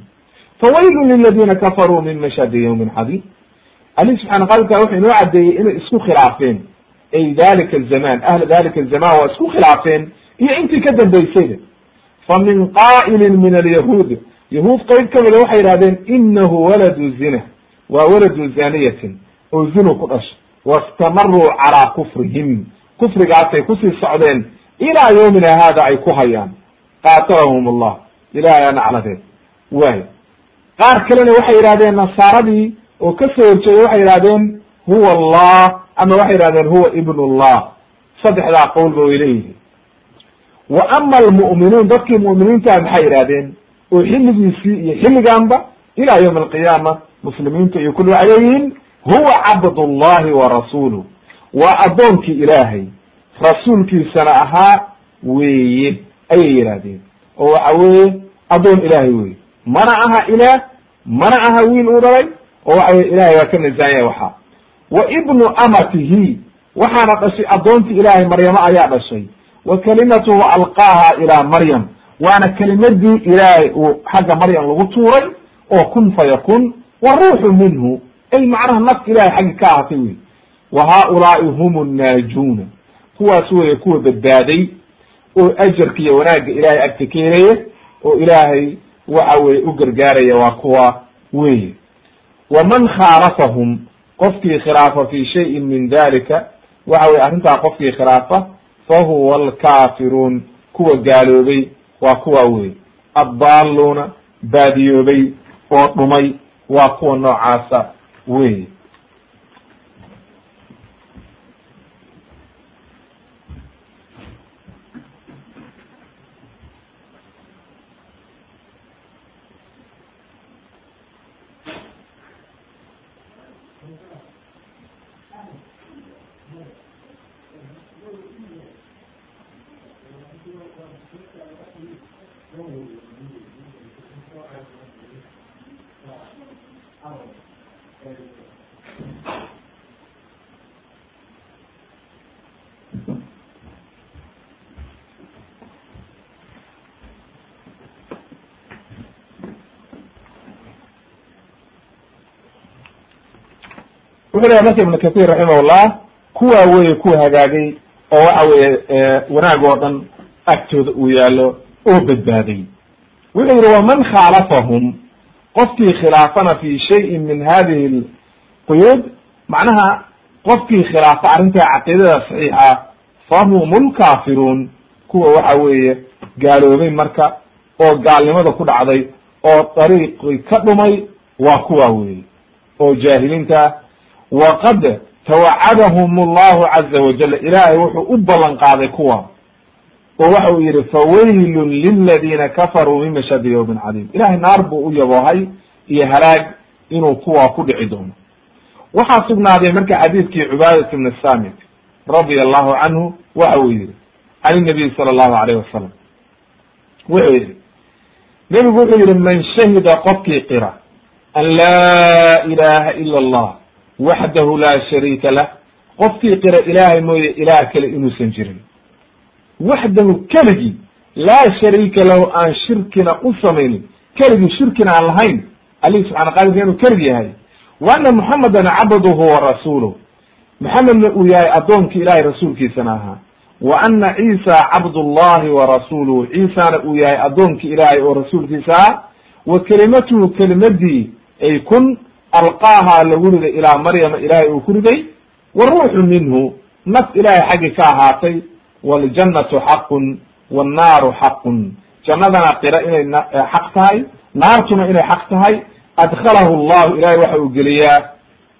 fawaylu liladina kafaruu min mashhadi ywmin cadiim alihi subxana qadirka wuxuu inoo cadeeyey inay isku khilaafeen. Ay dalika zaman ahla dalika zaman waa isku khilaafeen iyo intii ka dambaysayba fa min qaa'ilin min alyahuud yahuud qeyb kamida waxay yihahdeen inahu waladu zina waa waladu zaniyatin oo zinu ku dhashay wastamaruu calaa kufrihim. Kufrigaasay ku sii socdeen ilaa yawmina hada ay ku hayaan. Qaatalahum allah ilahay aa nacladeed waay qaar kalena waxay yihahdeen nasaaradii oo ka soo horjeeda waxay yihahdeen huwa allah ama waxay yihahdeen huwa ibn llah saddexdaa qowlba way leeyihiin wa ama almu'minuun dadkii mu'miniinta maxay yihahdeen oo xilligiisii iyo xilliganba ila yawm alqiyaama muslimiinta iyo kulli waxay leeyihiin huwa cabd llahi wa rasuuluh waa addoonkii ilaahay rasuulkiisana ahaa weeye ayay yidhahdeen oo waxa weeye addoon ilaahay weye mana aha ilaah mana aha wiil uu dhalay oo waxa weye ilahay waa ka nasaanya waxaa wa ibnu amatihi waxaana dhashay addoontii ilaahay maryamo ayaa dhashay. Wa kalimatuhu alqaaha ilaa maryam waana kelimadii ilaahay uu xagga maryam lagu tuuray oo kun fayakun wa ruuxu minhu. Ay macnaha naf ilahay xaggi ka ahatay wey wa haaulaai hum nnaajuuna kuwaas weye kuwa badbaaday oo ajarka iyo wanaagga ilahay agta ka helaya oo ilaahay waxa weye u gargaaraya waa kuwa weye waman khaalafahum qofkii khilaafa fi shayin min dalika waxa weye arrintaa qofkii khilaafa fahuwa alkaafiruun kuwa gaaloobay waa kuwa wey addaaluuna baadiyoobay oo dhumay waa kuwa noocaasa wey wuxuu lehay marka ibnu kathir raximahullah kuwaa weye kuwa hagaagay oo waxa weye wanaag oo dhan agtooda uu yaalo oo badbaaday wuxuu yihi waman khaalafahum? Qofkii khilaafana fi shayin min hadihi lquyuud macnaha qofkii khilaafa arrintaa caqiidada saxiixa fahum lkaafiruun kuwa waxa weeye gaaloobay marka oo gaalnimada ku dhacday oo dariiqi ka dhumay waa kuwa weye oo jaahiliinta waqad tawacadahum allahu caza wajal ilaahay wuxuu u ballan qaaday kuwa oo waxa uu yihi fawaylun liladiina kafaruu min mashadi yawmin cadiim ilahay naar buu u yaboohay iyo halaag inuu kuwa ku dhici doono waxaa sugnaaday marka xadiidkii cubaadat ibn samit radia allahu canhu waxa uu yihi can nabiy sala allahu alayh wasalam wuxuu yihi nebigu wuxuu yihi man shahida qofkii qira an laa ilaha ila allah waxdahu laa shariika lah qofkii qira ilaahay mooye ilaah kale inuusan jirin waxdahu keligii laa shariika lahu aan shirkina u samaynin keligii shirkina aan lahayn alihi subxana qadirka inuu keligi yahay wa ana muxamedan cabduhu wa rasuuluh maxamedna uu yahay addoonkii ilahay rasuulkiisana ahaa wa ana ciisa cabdullahi wa rasuluhu ciisana uu yahay addoonkii ilaahay oo rasuulkiisa ah wa kelimatuhu kelimadii ay kun alqaaha lagu riday ilaa maryama ilaahay uu ku riday wa ruuxu minhu naf ilaahay xaggi ka ahaatay waljannatu xaqun wannaaru xaqun. Jannadana qira inay xaq tahay naartuna inay xaq tahay. Adkhalahu llahu ilahay waxa uu geliyaa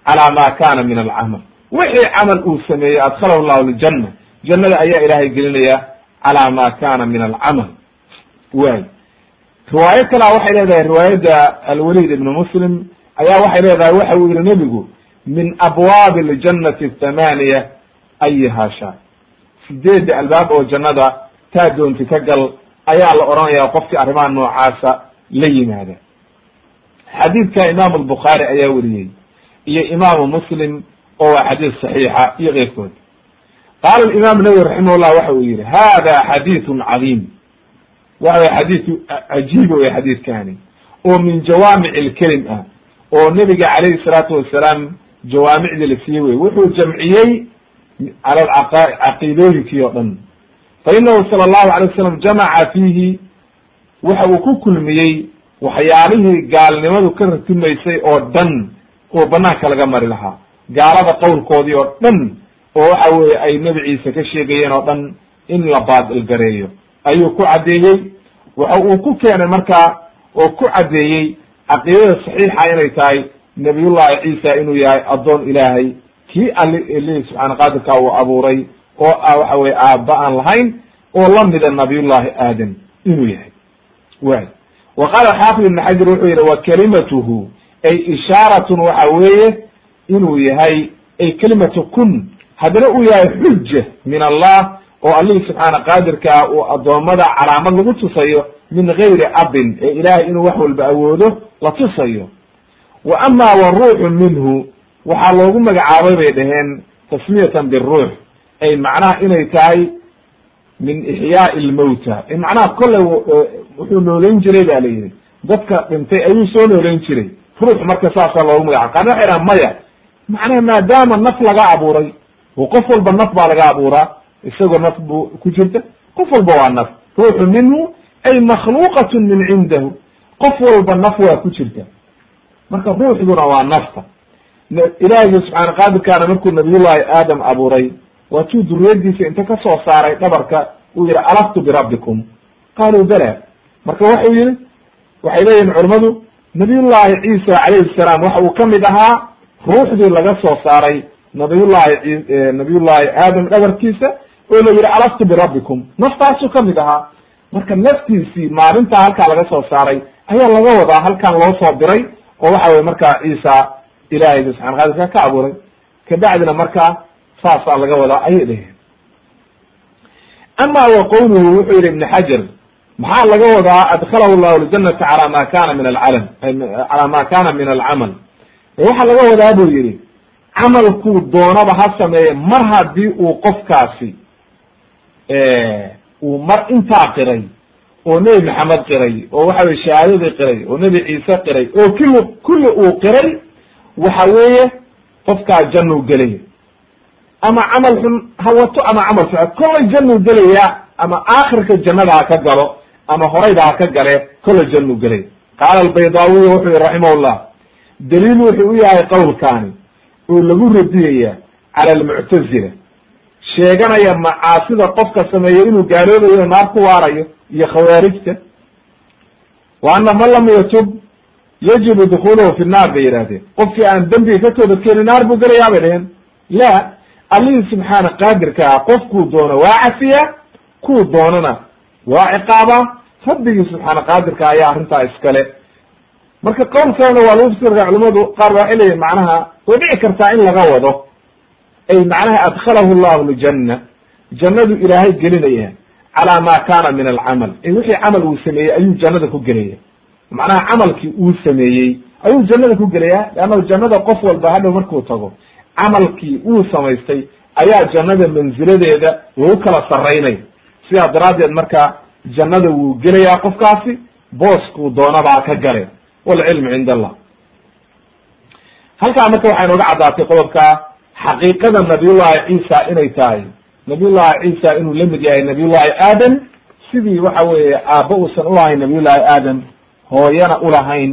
calaa ma kana min alcamal. Wixii camal uu sameeyey adkhalahu llahu ljanna jannada ayaa ilaahay gelinaya calaa ma kana min alcamal. Way riwaayo kalea waxay leedahay riwaayadda alwalid ibn muslim ayaa waxay leedahay waxa uu yihi nebigu min abwaabi ljannati athamaaniya ayiha sha sideedda albaab oo jannada taa doonti ka gal ayaa la odhanaya qofkii arrimaha noocaasa la yimaada. Xadiidka imaamu albukhaari ayaa weriyey iyo imaamu muslim oo waa xadiis saxiixa iyo keyrkood qaala imam nawowi raximahullah waxa uu yihi hada xadiiثun cadiim. Waxa way xadiiu cajiiba wey xadiidkani oo min jawaamic lkelim ah oo nebiga calayhi salaatu wasalaam jawaamicdii la siiyey wey wuxuu jamciyey cala caqiidooyinkii o dhan. Fa inahu sala allahu alay wasalam jamaca fiihi waxa uu ku kulmiyey waxyaalihii gaalnimadu ka ratimaysay oo dhan oo banaanka laga mari lahaa. Gaalada qowlkoodii oo dhan oo waxa weye ay nebi ciise ka sheegayeen oo dhan in la baadil gareeyo ayuu ku caddeeyey. Waxa uu ku keenay markaa oo ku caddeeyey caqiidada saxiixa inay tahay nabiyullahi ciisa inuu yahay addoon ilaahay. Kii ali ili subxaana qaadirka uu abuuray oo ah waxa weye aaba aan lahayn oo lamida nabiyullahi aadam inuu yahay. Way wa qaala xaafid ibn xajar wuxuu yihi wa kalimatuhu ay ishaaratun waxa weeye inuu yahay ay kelimatu kun haddana uu yahay xuja min allah oo allihii subxaana qaadirkaa uu addoommada calaamad lagu tusayo min gayri abin ee ilaahay inuu wax walba awoodo la tusayo. Wa ama waruuxu minhu waxaa loogu magacaabay bay dhaheen tasmiyatan biruux ay macnaha inay tahay min ixyaai lmawta. Macnaha kolley wuxuu nooleyn jiray ba la yihi dadka dhintay ayuu soo nooleyn jiray. Ruux marka saasaa loogu magacabay qaarna waxay dhahan maya macnaha maadaama naf laga abuuray oo qof walba naf baa laga abuuraa isagoo naf bu ku jirta qof walba waa naf. Ruuxu minhu ay makhluuqatun min cindahu. Qof walba naf waa ku jirta. Marka ruuxduna waa nafta. Ilaahigi subxaana qaadirkaana markuu nabiyullahi aadam abuuray waatuu duriyadiisa inta ka soo saaray dhabarka uu yihi alastu birabbikum qaaluu bala. Marka waxau yihi waxay leeyihiin culimmadu nabiyullahi ciisa calayhi salaam waxa uu ka mid ahaa ruuxdii laga soo saaray nabiyullahi nabiyullahi aadam dhabarkiisa oo la yihi alastu birabbikum. Naftaasuu ka mid ahaa. Marka naftiisii maalintaa halkaa laga soo saaray ayaa laga wadaa halkan loo soo diray oo waxa weye markaa ciisa ilahayga subxana qadirka ka abuuray. Kabacdina markaa saasaa laga wadaa ayay dheheen ama wa qowluhu wuxuu yihi ibn xajar maxaa laga wadaa? Adkalahu llahu ljanata cala ma kana min alcalam cala ma kana min alcamal. Waxaa laga wadaa buu yihi camalkuu doonaba ha sameeye mar haddii uu qofkaasi uu mar intaa qiray oo nebi maxamed qiray oo waxa weye shahaadadii qiray oo nebi ciise qiray oo kili kulli uu qiray waxa weeye qofkaa jannuu gelaya ama camal xun ha wato ama camal fiican kollay jannuu gelaya ama aakhirka jannada ka galo ama horayda ha ka gale kollay jannuu gelaya qaala albaydaawiy wuxuu yihi raximahullah daliil wuxuu u yahay qowlkaani oo lagu radiyaya cala almuctazila sheeganaya macaasida qofka sameeya inuu gaaloobayo naar ku waarayo iyo khawaarijta. Wa ana man lam yatub yajibu dukuluhu fi naar bay yidhahdeen qofkii aan dembiga ka toobadkeeni naar buu gelayaa bay dheheen la allihii subxaana qaadirka ah qofkuu doono waa cafiya kuu doonana waa ciqaaba. Rabbigii subxaana qaadirka ayaa arrintaa iskale. Marka qowlkeena waa lagu fasirka culimadu qaar ba waxay leeyihiin macnaha way dhici kartaa in laga wado ay macnaha adkalahu llahu ljanna jannadu ilaahay gelinaya calaa ma kana min alcamal. Wixii camal uu sameeyey ayuu jannada ku gelaya macnaha camalkii uu sameeyey ayuu jannada ku gelaya leanna jannada qof walba hadhow markuu tago camalkii uu samaystay ayaa jannada manziladeeda lagu kala saraynaya sidaa daraaddeed marka jannada wuu gelayaa qofkaasi booskuu doonabaa ka gale. Walcilmu cind allah. Halkaa marka waxay nooga caddaatay qodobka xaqiiqada nabiyullahi ciisa inay tahay. Nabiyullahi ciisa inuu la mid yahay nabiyullahi aadam. Sidii waxa weeye aabba uusan ulahayn nabiyullahi aadam hooyana ulahayn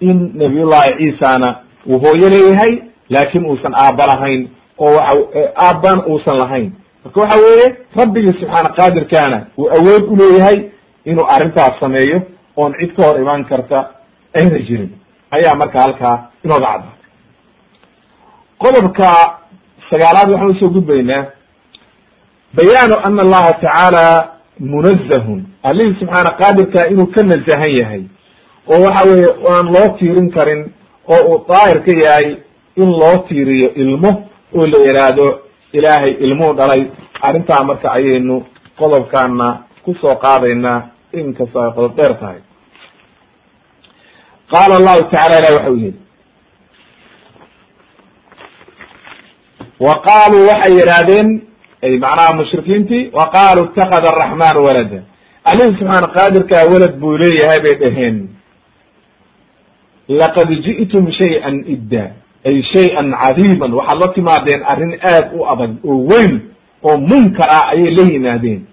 in nabiyullahi ciisana uu hooyo leeyahay laakin uusan aabba lahayn oo waxa aabban uusan lahayn. Marka waxa weeye rabbigii subxaana qaadirkaana uu awood uleeyahay inuu arrintaas sameeyo oon cid ka hor imaan karta ayna jirin. Ayaa marka halkaa inooga caddaatay qodobka sagaalaad waxaan u soo gudbaynaa. Bayaanu ana allaha tacaala munazahun allihii subxaana qaadirka inuu ka nazahan yahay. Oo waxa weeye aan loo tiirin karin oo uu daahir ka yahay in loo tiiriyo ilmo oo la yidhaahdo ilaahay ilmuu dhalay. Arrintaa marka ayaynu qodobkaana ku soo qaadaynaa inkastoo ay qodob dheer tahay. Qaala allahu tacala ilah waxa u yihi wa qaaluu waxay yidhaahdeen macnaha mushrikiintii wa qaaluu itakada araxmanu walada. Alihi subxaana qaadirkaa welad buu leeyahay bay dhaheen. Laqad ji'tum shay-an idda ay shay-an cadiiman. Waxaad la timaadeen arrin aad u adag oo weyn oo munkar ah ayay la yimaadeen.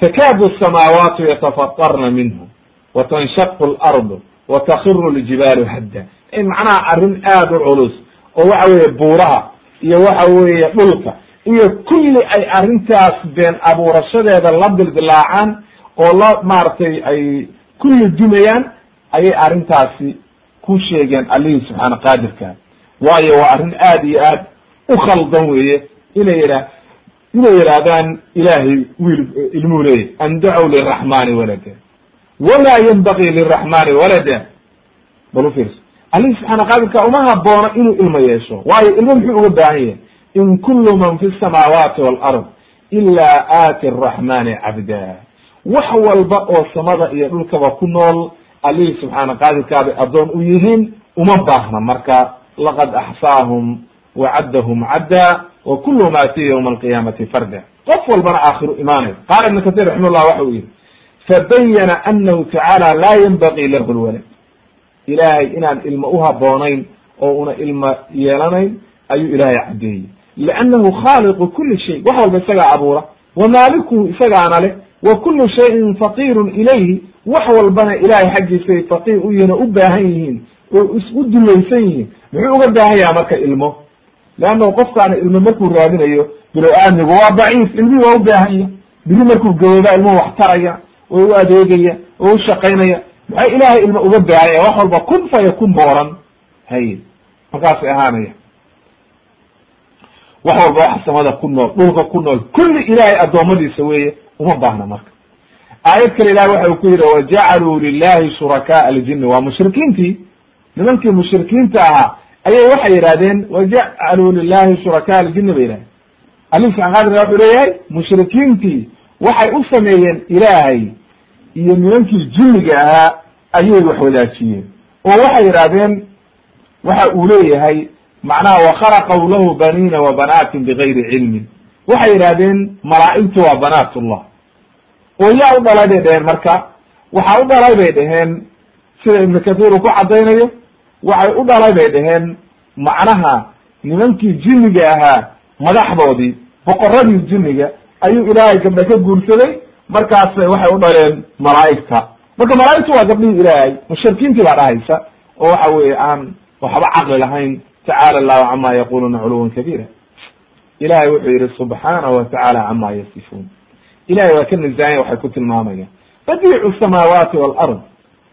Takaadu asamaawaatu yatafatarna minhu wa tanshaqu alardu wa takiru ljibaalu hadda. Macnaha arrin aad u culus oo waxa weeye buuraha iyo waxa weeye dhulka iyo kulli ay arrintaas been abuurashadeeda la dildilaacaan oo la maaragtay ay kulli dumayaan ayay arrintaasi ku sheegeen allihii subxaana qaadirka. Waayo waa arrin aad iyo aad u khaldan weeye inay yidhah inay yidhaahdaan ilaahay wiil ilmuu leeyahy an dacow liraxmani walada. Walaa yanbagii liraxmani walada. Bal ufiirso allihii subxaana qaadirka uma haboono inuu ilmo yeesho. Waayo ilmo muxuu uga baahan yahay? In kulu man fi samaawaati walard ilaa aati araxmani cabda. Wax walba oo samada iyo dhulkaba ku nool allihii subxaana qaadirkaabay addoon u yihiin uma baahna marka. Laqad axsaahum wacaddahum cadda wa kulluhum aatiya ywma alqiyaamati farda. Qof walbana aakhiru imaanay qaala ibn katir raximah llah waxa uu yihi fabayana anahu tacaala laa yanbagii lahu lwalad ilaahay inaan ilmo uhaboonayn oo una ilmo yeelanayn ayuu ilaahay caddeeyey. Liannahu khaaliqu kuli shay. Wax walba isagaa abuura. Wa maalikuhu isagaana leh wa kulu shayin faqiirun ilayhi. Wax walbana ilaahay xaggiisay faqiir u yihiin oo u baahan yihiin oo u dulaysan yihiin. Muxuu uga baahan yaha marka ilmo? Leannahu qofkaana ilmo markuu raadinayo bilow aadmigu waa daciif ilmihii waa u baahan ya biri markuu gawooba ilmuhu wax taraya oo u adeegaya oo u shaqaynaya maxay ilaahay ilmo uga baahanya wax walba kun fa yakun booran. Haye markaasay ahaanaya. Wax walba waxa samada ku nool dhulka ku nool kulli ilaahay addoommadiisa weeye uma baahna marka. Aayad kale ilahi waxa uu ku yidhi wajacaluu lilahi shurakaaa aljini waa mushrikiintii. Nimankii mushrikiinta ahaa ayay waxay yidhahdeen wajacaluu lilahi shurakaa aljini bay yidhahdeen. Ali subxan qadirka wuxuu leeyahay mushrikiintii waxay u sameeyeen ilaahay iyo nimankii jinniga ahaa ayay wax wadaajiyeen oo waxay yidhahdeen waxa uu leeyahay macnaha wakhalaqaw lahu baniina wa banaatin bigayri cilmin. Waxay yidhahdeen malaa'igtu waa banaatullah. oo yaa u dhalay bay dheheen marka. Waxaa u dhalay bay dheheen sida ibnu kathiir uu ku caddaynayo waxay u dhalay bay dheheen macnaha nimankii jinniga ahaa madaxdoodii boqoradii jinniga ayuu ilaahay gabdha ka guursaday markaasay waxay u dhaleen malaa'igta. Marka malaa'igtu waa gabdhihii ilaahay mushrikiintii baa dhahaysa oo waxa weeye aan waxba caqli lahayn tacaala allahu cama yaquluuna culuwan kabiira. Ilahay wuxuu yihi subxaanahu watacaala cama yasifuun. Ilahay waa ka nazahanya waxay ku tilmaamayaan. Badiicu samaawaati walard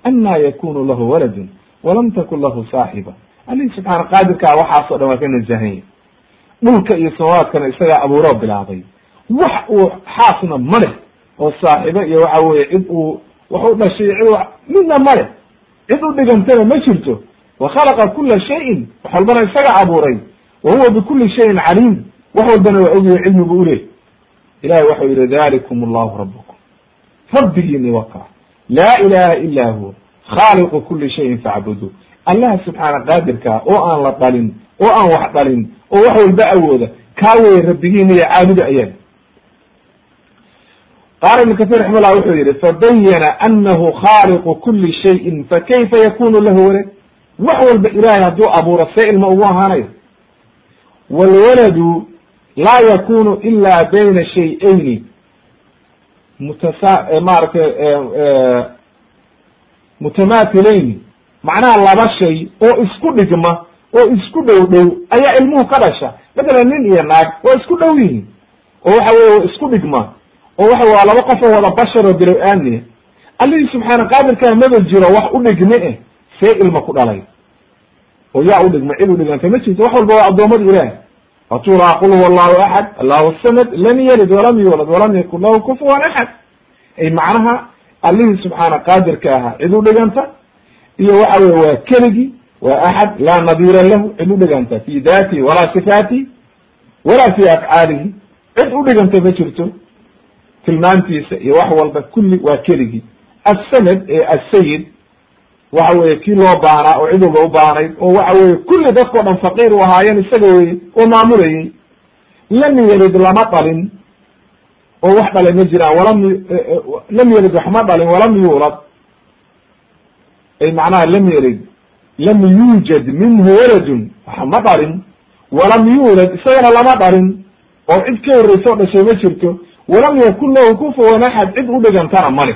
anna yakunu lahu waladun walam takun lahu saaxiba. Alihi subxaana qaadirkaa waxaasoo dhan waa ka nazahanya dhulka iyo samaawaadkana isagaa abuuroo bilaabay. Wax uu xaasna ma leh oo saaxibo iyo waxa weye cid uu wax u dhashay cid midna ma leh. Cid u dhigantana ma jirto. Wa khalaqa kula shayin wax walbana isaga abuuray. Wa huwa bikuli shayin caliim. Wax walbana waa ogyahay cilmi bu uleh ilahay waxau yihi dalikum allahu rabukum rabbigiini waka laa ilaha ila huwa. Khaaliqu kuli shayin facbudu allaha subxaana qaadirkaa oo aan la dhalin oo aan wax dhalin oo wax walba awooda kaa weye rabbigiina iyo caabuda ayaga qaala ibn katir raxima llah wuxuu yihi fabayana anahu khaaliqu kuli shayin fakayfa yakunu lahu walad wax walba ilahay hadduu abuuro see ilma ugu ahaanayo wlwaladu laa yakunu ila bayna shay-ayni mutasa maaragtay mutamaathilayni macnaha laba shay oo isku dhigma oo isku dhow dhow ayaa ilmuhu ka dhasha matalan nin iyo naag waa isku dhow yihiin oo waxa weye isku dhigma oo waxa waa laba qof oo wada bashar oo bilow aamniya allihii subxaana qaadirkaa maba jiro wax u dhigme eh see ilma ku dhalay. Oo yaa u dhigma cid u dhiganta ma jirto. Wax walba waa addoommada ilaah. Fatulaa qul huwa allahu axad allahu samad lam yalid walam yuulad walam yakun lahu kufuwan axad ay macnaha allihii subxaana qaadirka ahaa cid u dhiganta iyo waxa weye waa keligi waa axad laa nadiira lahu cid u dhiganta fi datihi walaa sifaatihi walaa fi afcaalihi. Cid u dhiganta ma jirto tilmaantiisa iyo wax walba kulli waa keligii assamad ee assayid waxa weye kii loo baahnaa oo cid walba u baahnayd oo waxa weye kulli dadkao dhan faqiir u ahaayeen isaga weye oo maamulayay lam yelid lama dhalin oo wax dhalay ma jiraan walam lam yelid wax ma dhalin walam yuulad. Ay macnaha lam yelid lam yuujad minhu waladun waxa ma dhalin walam yuulad isagana lama dhalin oo cid ka horreysa o dhashay ma jirto walam yakun lahu kufuwan axad cid u dhigantana male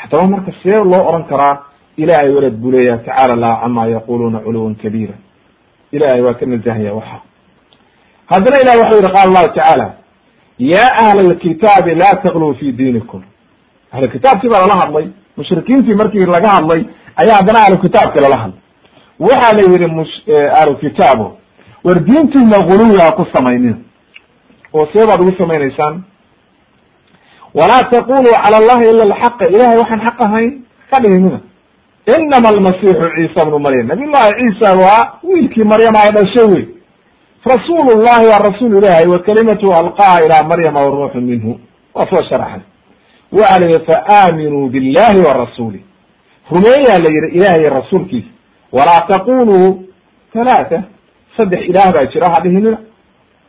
haddaba marka see loo oran karaa ilahay walad buu leeyahay tacaala lah cama yaquluuna culuwan kabiira. Ilahay waa ka nazahaya waxa. Haddana ilahi waxau yihi qaala allahu tacaala ya ahla alkitaabi la tagluu fi diinikum. Ahlukitaabkii baa lala hadlay mushrikiintii markii laga hadlay ayaa haddana ahlukitaabki lala hadlay. Waxaa la yihi mus ahlukitaabo war diintiina guluwi ku samaynina oo see baad ugu samaynaysaan walaa taquluu cala allahi ila alxaqa ilahay waxaan xaq ahayn ka dhihimina inama almasiixu ciisa bnu maryam nabiy llahi ciisa waa wiilkii maryam ay dhashay wey rasuul llahi waa rasuul ilahay wa kalimatu alqaha ilaa maryama waruuxu minhu waa soo sharaxay waxa la yihi faaaminuu billahi wa rasuulih rumeeyaa la yihi ilahay rasuulkiisa walaa taquluu talaata saddex ilaah baa jira ha dhihinina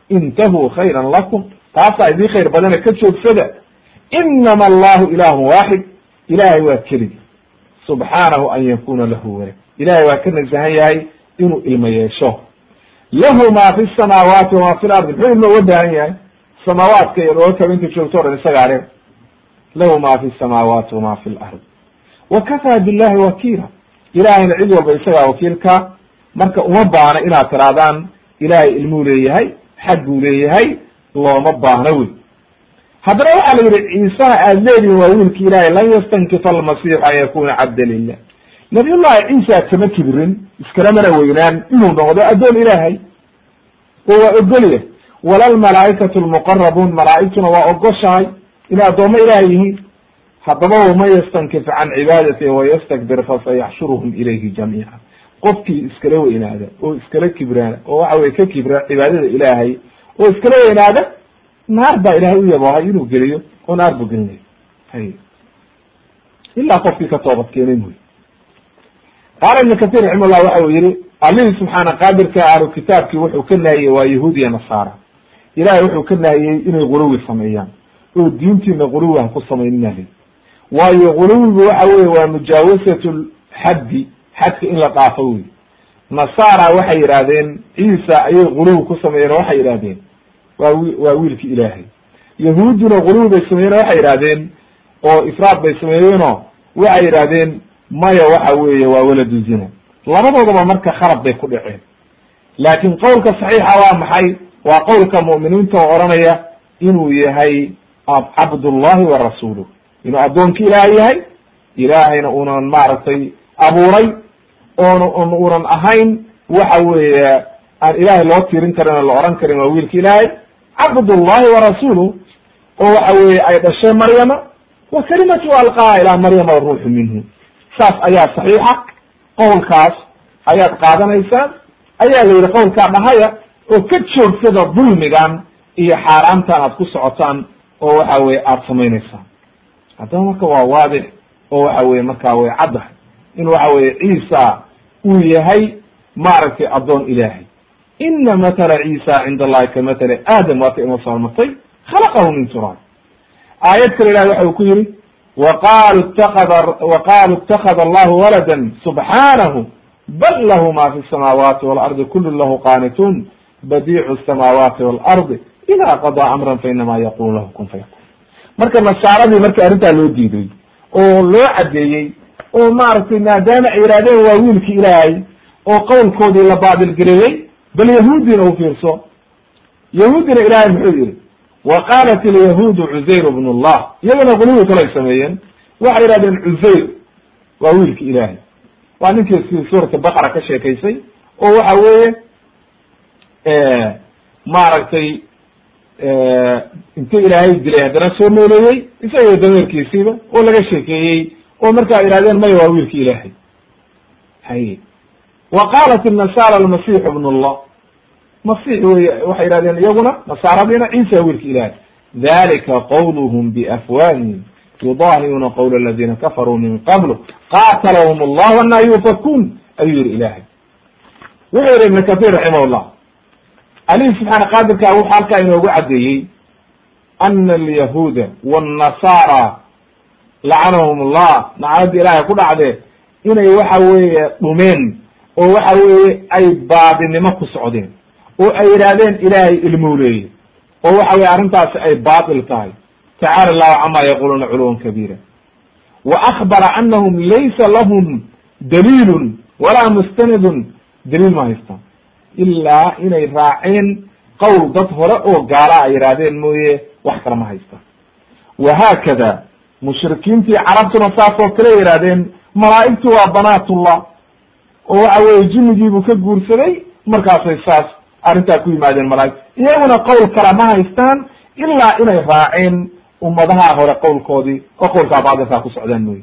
intahuu khayran lakum taasaa idii khayr badana ka joogsada inama allahu ilaahu waaxid ilahay waa keligi subxaanahu an yakuna lahu walad ilahay waa ka nasahan yahay inuu ilmo yeesho lahu ma fi samaawaati wama fi lardi muxuu ilmo uga baahan yahay samaawaadka iyo dhoolkaba inta joogto o dhan isagaa reer lahu ma fi samaawaati wama fi lard wa kafaa billahi wakiila ilahayna cid walba isagaa wakiilka marka uma baahna inaad tirahdaan ilahay ilmuu leeyahay xag buu leeyahay looma baahno wey haddana waxaa la yihi ciisaha aad leedihin waa wiilki ilahay lan yastankifa almasiixu an yakuna cabda lilah nabiy llahi ciisa kama kibirin iskalamana weynaan inuu noqdo addoon ilaahay. Oo waa ogolya wala lmalaaikatu lmuqarabuun malaaigtuna waa ogoshahay inay addoommo ilahay yihiin. Haddaba waman yastankif can cibaadati wayastakbir fasayaxshuruhum ilayhi jamiica qofkii iskala weynaada oo iskala kibraana oo waxa weye ka kibra cibaadada ilaahay oo iskala weynaada naar baa ilahay u yaboohay inuu geliyo oo naar buu gelinaya hay ilaa qofkii ka toobad keenay mooy qaala ibn katir raxima llah waxa uu yihi allihii subxaana qaadirka ahlu kitaabkii wuxuu ka naahiyey waa yahuud iyo nasaara ilahay wuxuu ka naahiyey inay guluwi sameeyaan oo diintiina guluwi ha ku samaynina li waayo guluwigu waxa weye waa mujaawasat lxaddi xadka in la dhaafo wey nasaara waxay yidhahdeen ciisa ayay guluwi ku sameeyeen oo waxay yidhahdeen waa waa wiilki ilaahay. Yahuudduna guluwi bay sameeyeen oo waxay yidhahdeen oo ifraad bay sameeyeenoo waxay yidhahdeen maya waxa weeye waa waladu zina. Labadoodaba marka khalad bay ku dhaceen. Laakin qowlka saxiixa waa maxay? Waa qowlka mu'miniinta oo odhanaya inuu yahay cabdullahi wa rasuuluh. Inuu addoonki ilaahay yahay ilaahayna unan maaragtay abuuray oon unan ahayn. Waxa weeye aan ilaahay loo tirin karin oo la oran karin waa wiilka ilaahay cabdullahi wa rasuuluh oo waxa weye ay dhashay maryama wa kalimatu alqaa ilaa maryama waruuxu minhu. Saas ayaa saxiixa qowlkaas ayaad qaadanaysaan ayaa la yidhi qowlkaa dhahaya oo ka joogsada dulmigan iyo xaaraamtan aad ku socotaan oo waxa weye aada samaynaysaan. Haddaba marka waa waadix oo waxa weye markaa way caddahay in waxa weye ciisa uu yahay maaragtay addoon ilaahay ina matala ciisa cinda allahi ka matali aadam waata soo martay khalaqahu min turaab aayad kale ilahi waxa uu ku yihi waqalu itakada waqalu itakada allahu walada subxaanahu bal lahu ma fi samaawaati waalardi kulu lahu qaanituun badiicu samaawaati waalardi ida qadaa amran fainama yaqulu lahu kun fayakun marka nasaaradii marka arrintaa loo diiday oo loo caddeeyey oo maaragtay maadaama ay waa wiilki ilaahay oo qowlkoodii la baatilgeliyey bal yahuudina u fiirso. Yahuudina ilaahay muxuu yihi wa qaalat ilyahuudu cuzayr bn llah iyagana guluwi kalay sameeyeen. Waxay yidhahdeen cuzayr waa wiilki ilaahay. Waa ninkii si suurata baqara ka sheekaysay oo waxa weeye maaragtay inta ilaahay dilay haddana soo nooleeyey isaga dameerkiisiiba oo laga sheekeeyey oo markaa yihahdeen maya waa wiilki ilaahay. Hay wa qaalat inasara almasiixu bn allah masix wey waxay yihahdeen iyaguna nasaaradiina ciisa wiilka ilahay dalika qawluhum biafwaahihim yudaahiruna qawla aladina kafaruu min qablu qaatalahum llah anaa yufakuun ayuu yihi ilahay wuxuu yihi ibn kair raximah llah alihi subxaana qaadirka wuxuu halkaa inoogu caddeeyey ana alyahuuda wannasara lacanahum llah nacladii ilahay ku dhacdee inay waxa weeye dhumeen oo waxa weeye ay baadinimo ku socdeen oo ay yidhaahdeen ilaahay ilmuu oo waxa weye arrintaasi ay baatil tahay. Tacaala allahu cama yaquluuna culuwan kabiira. Wa akbara anahum laysa lahum daliilun walaa mustanadun. Daliil ma haystaan ilaa inay raaceen qowl dad hore oo gaala ay yidhaahdeen mooye wax kale ma haystaan wahaakada mushrikiintii carabtuna saas oo kale yidhahdeen malaa'igtu waa banaatullah oo waxa weye jinnigiibuu ka guursaday markaasay saas arrintaa ku yimaadeen malaa'igt iyaguna qowl kale ma haystaan ilaa inay raaceen ummadaha hore qowlkoodii oo qowlkaa baadilkaa ku socdaan mooye.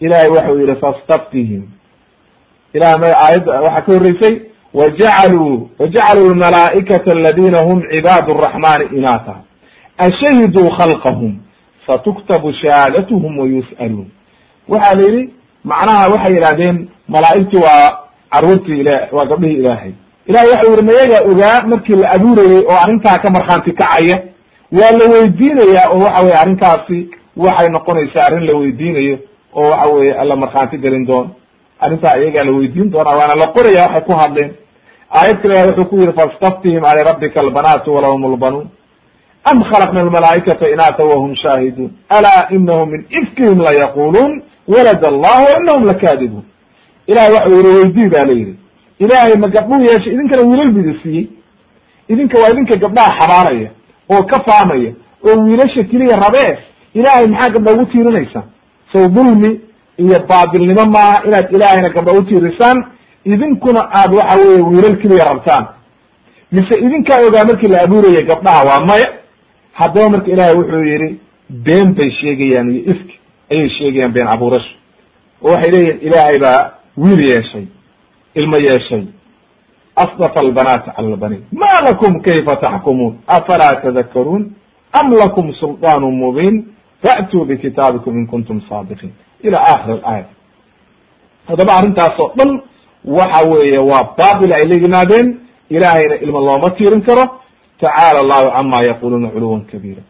Ilahay waxau yihi fastaftihim ilahay ma aayadda waxaa ka horreysay wajacaluu wajacaluu lmalaa'ikata aladina hum cibaad araxmani inaata. Ashahiduu khalqahum satuktabu shahaadatuhum wayus'aluun waxaa la yidhi macnaha waxay yidhahdeen malaa'igtu waa carruurtii ila waa gabdhihii ilaahay. Ilahay waxau yihi mayagaa ogaa markii la abuurayey oo arrintaa ka markhaanti kacaya waa la weydiinayaa oo waxa weye arrintaasi waxay noqonaysaa arrin la weydiinayo oo waxa weye alla markhaanti gelin doono arrintaa iyagaa la weydiin doonaa waana la qoraya waxay ku hadleen. Aayad kale wuxuu ku yihi fastaftihim alirabbika albanaatu walahum lbanuun am khalaqna almalaa'ikata inaata wahum shaahiduun? Alaa inahum min ifkihim layaquluun walad allah inahum lakaadibuun ilahay waxau yihi weydii ba la yihi ilaahay ma gabdhuu yeeshay idinkana wiilal bidi siiyey idinka waa idinka gabdhaha xabaanaya oo ka faamaya oo wiilasha keliya rabee ilaahay maxaa gabdha ugu tiirinaysaa sow dulmi iyo baabilnimo maaha inaad ilaahayna gabdha utiirisaan idinkuna aad waxa weye wiilal keliya rabtaan mise idinkaa ogaa markii la abuuraya gabdhaha waa maya haddaba marka ilaahay wuxuu yihi been bay sheegayaan iyo ifki ayay sheegayaan been abuurasho oo waxay leeyihiin ilaahay baa wiil yeeshay ilmo yeeshay. Asdafa albanaati cala albaniin. Ma lakum kayfa taxkumuun afalaa tadakaruun am lakum sulطaanu mubiin? Fa'tuu bikitaabikum in kuntum saadiqiin. Ila akhir alaaya. Haddaba arrintaas oo dhan waxa weeye waa baatil ay la yimaadeen ilaahayna ilmo looma tiirin karo. Tacaala allahu cama yaquluuna culuwan kabiira.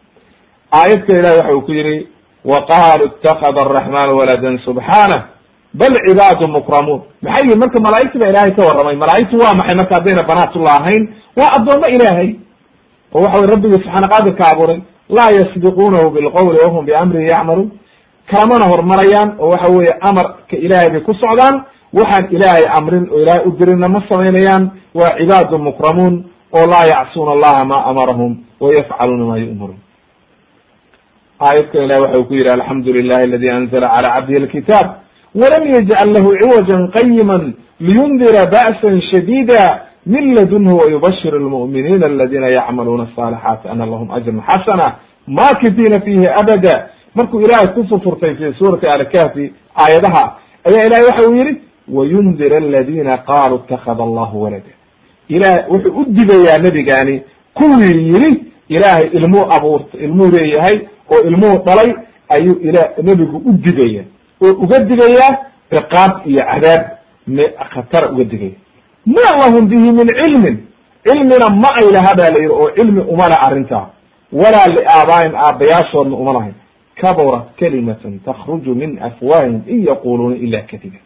Aayad kale waxa uu ku yihi wa qaaluu itakada araxmanu waladan subxaanah bal cibaadu mukramuun maxay yihiin marka malaa'igti ba ilaahay ka warramay malaa'igtu waa maxay marka haddayna banaatullah ahayn waa addoommo ilaahay oo waxa weye rabbigii subxaana qaadirka abuuray laa yasbiquunahu bilqowli wahum biamrihi yacmaluun kalamana hormarayaan oo waxa weeye amarka ilaahay bay ku socdaan waxaan ilaahay amrin oo ilaahay u dirinna ma samaynayaan waa cibaadu mukramuun oo laa yacsuuna allaha ma amarahum wayafcaluuna ma yu'maruun aayadkan ilahi waxa uu ku yihi alxamdu lilahi aladi anzla cala cabdihi alkitaab walam yajcal lahu ciwajan qayima liyundira ba'san shadida min ladunhu wayubashir lmu'miniina aladina yacmaluuna asalixaati ana lahum ajran xasana makitina fihi abada. Markuu ilaahay ku furfurtay fi suurati alkahfi aayadaha ayaa ilahay waxa uu yihi wayundir aladina qaluu itakada allahu walada. Ilah wuxuu u digayaa nebigani kuwii yiri ilaahay ilmuu abuurta ilmuu leeyahay oo ilmuhu dhalay ayuu ila nebigu u digaya. Oo uga digayaa ciqaab iyo cadaab khatara uga digaya. Ma lahum bihi min cilmin? Cilmina ma ay laha ba la yihi oo cilmi uma leh arrintaa. Walaa liaabaain aabbayaashoodna uma lahayn. Kaburat kalimatan takruju min afwaahihim in yaquluuna ila kadiba.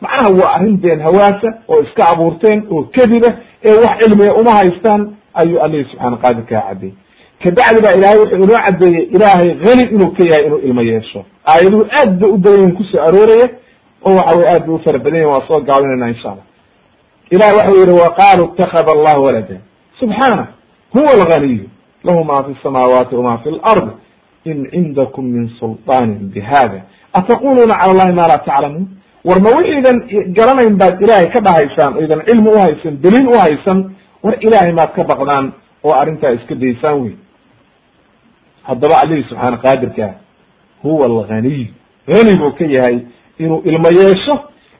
Macnaha waa arrin been hawaasa oo iska abuurteen oo kadiba ee wax cilmiga uma haystaan ayuu alihi subxaana qaadir kaa caddeeyey kabacdi baa ilahay wuxuu inoo caddeeyey ilaahay hani inuu ka yahay inuu ilmo yeesho. Aayaduhu aad bay u badan ku soo arooraya oo waxa weye aad bay u fara badan waa soo gaabinayna insha allah ilahi waxau yihi waqaaluu itakada allahu walada. Subxaanah huwa alganiyu lahu ma fi samaawaati wama fi lard in cindakum min sulطaanin bihada ataquluuna cala allahi ma laa taclamuun? War ma wixiidan garanayn baad ilaahay ka dhahaysaan oydan cilmi uhaysan daliil uhaysan war ilaahay maad ka baqdaan oo arrintaa iska daysaan wey haddaba alihi subxaana qaadirka huwa alganiy hani buu ka yahay inuu ilmo yeesho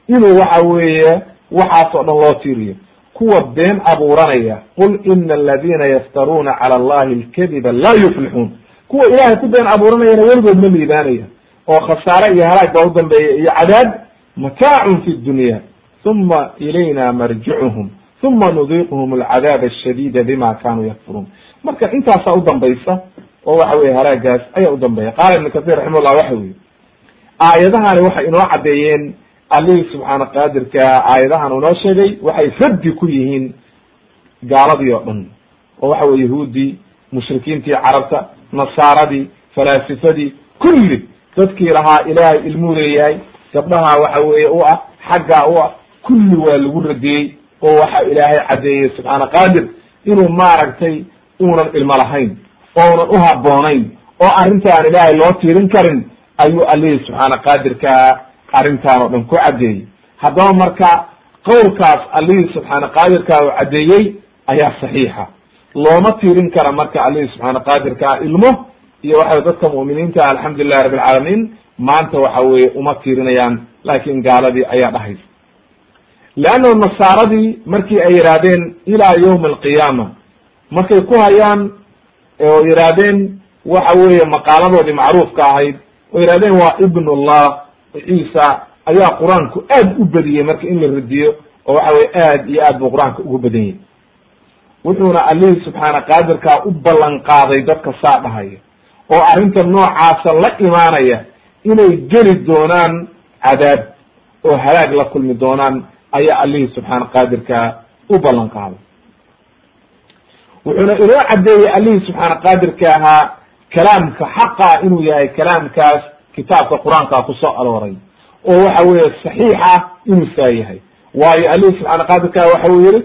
inuu waxa weeye waxaas oo dhan loo tiiriyo. Kuwa been abuuranaya qul ina aladina yaftaruuna cala allahi alkadiba laa yuflixuun. Kuwa ilaahay ku been abuuranayana weligood ma liibaanaya oo khasaare iyo halaag baa u dambeeya iyo cadaab mataacun fi dunya uma ilayna marjicuhum uma nudiiquhum alcadaab ashadida bima kanuu yakfuruun. Marka intaasaa udambaysa oo waxa weye halaagaas ayaa udambeeya qaala ibnu kathir raximah llah waxa weye aayadahani waxay inoo caddeeyeen allihii subxaana qaadirka aayadahan inoo sheegay waxay raddi ku yihiin gaaladii oo dhan oo waxa weye yahuuddii mushrikiintii carabta nasaaradii falaasifadii kulli dadkii lahaa ilaahay ilmuu leeyahay gabdhaha waxa weeye u ah xaggaa u ah kulli waa lagu radiyey oo waxa ilaahay caddeeyey subxaana qaadir inuu maaragtay uunan ilmo lahayn oonan u habboonayn oo arrintaan ilaahay loo tiirin karin ayuu allihii subxaana qaadirkaa arrintaan oo dhan ku caddeeyey haddaba marka qowlkaas allihii subxaana qaadirkaa uu caddeeyey ayaa saxiixa. Looma tiirin kara marka allihii subxaana qaadirkaa ilmo iyo waxa dadka mu'miniinta alxamdulillahi rabbi alcaalamiin maanta waxa weeye uma tiirinayaan laakin gaaladii ayaa dhahaysa leanna nasaaradii markii ay yidhaahdeen ilaa yawmi alqiyaama markay ku hayaan oo yidhaahdeen waxa weeye maqaaladoodii macruufka ahayd oo yidhahdeen waa ibnullah ciisa ayaa qur'aanku aad u badiyey marka in la radiyo oo waxa weye aad iyo aad buu qur'aanka ugu badan yahy wuxuuna allihii subxaana qaadirkaa u ballan qaaday dadka saa dhahaya oo arrinta noocaasa la imaanaya inay geli doonaan cadaab oo halaag la kulmi doonaan ayaa allihii subxaana qaadirka u ballan qaaday wuxuuna inoo caddeeyey allihii subxaana qaadirka ahaa kalaamka xaqa inuu yahay kalaamkaas kitaabka qur'aankaa ku soo arooray oo waxa weeye saxiixa inuu saa yahay. Waayo allihii subxaana qaadirka waxa uu yihi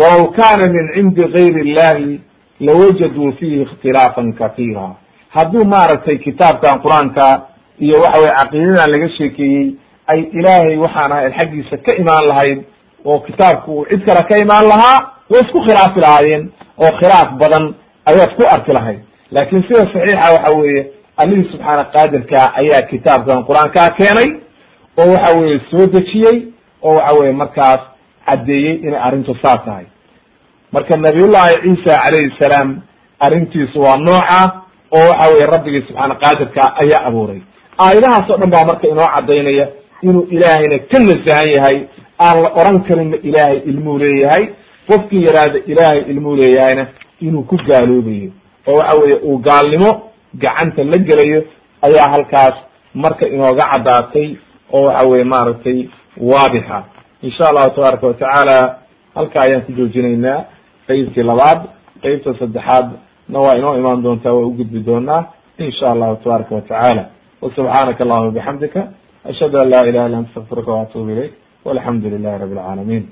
walaw kana min cindi gayri illahi lawajaduu fihi ikhtilaafan katiira hadduu maaragtay kitaabkan qur'aanka iyo waxa weye caqiidadan laga sheekeeyey ay ilaahay waxaan ahay xaggiisa ka imaan lahayd oo kitaabku uu cid kale ka imaan lahaa way isku khilaafi lahaayeen oo khilaaf badan ayaad ku arki lahayd. Laakin sida saxiixa waxa weeye allihii subxaana qaadirka ayaa kitaabkan qur'aankaa keenay oo waxa weeye soo dejiyey oo waxa weye markaas caddeeyey inay arrintu saa tahay. Marka nabiyullahi ciisa calayhi salaam arrintiisu waa nooca oo waxa weye rabbigii subxaana qaadirka ayaa abuuray. Aayadahaas oo dhan baa marka inoo caddaynaya inuu ilaahayna ka nasahan yahay aan la oran karinna ilaahay ilmuu leeyahay qofkii yaraada ilaahay ilmuu leeyahayna inuu ku gaaloobayo. Oo waxa weeye uu gaalnimo gacanta la gelayo ayaa halkaas marka inooga caddaatay oo waxa weye maaragtay waadixa. Insha allahu tabaaraka watacaala halka ayaan ku joojinaynaa. Qeybtii labaad qeybta saddexaad na waa inoo imaan doontaa waa ugudbi doonaa insha allahu tabaaraka watacaala wasubxaanaka allahuma bixamdika ashhadu an laa ilaha illa anta astaqfiruka waatubu ilayk walxamdu lilahi rabi alcaalamiin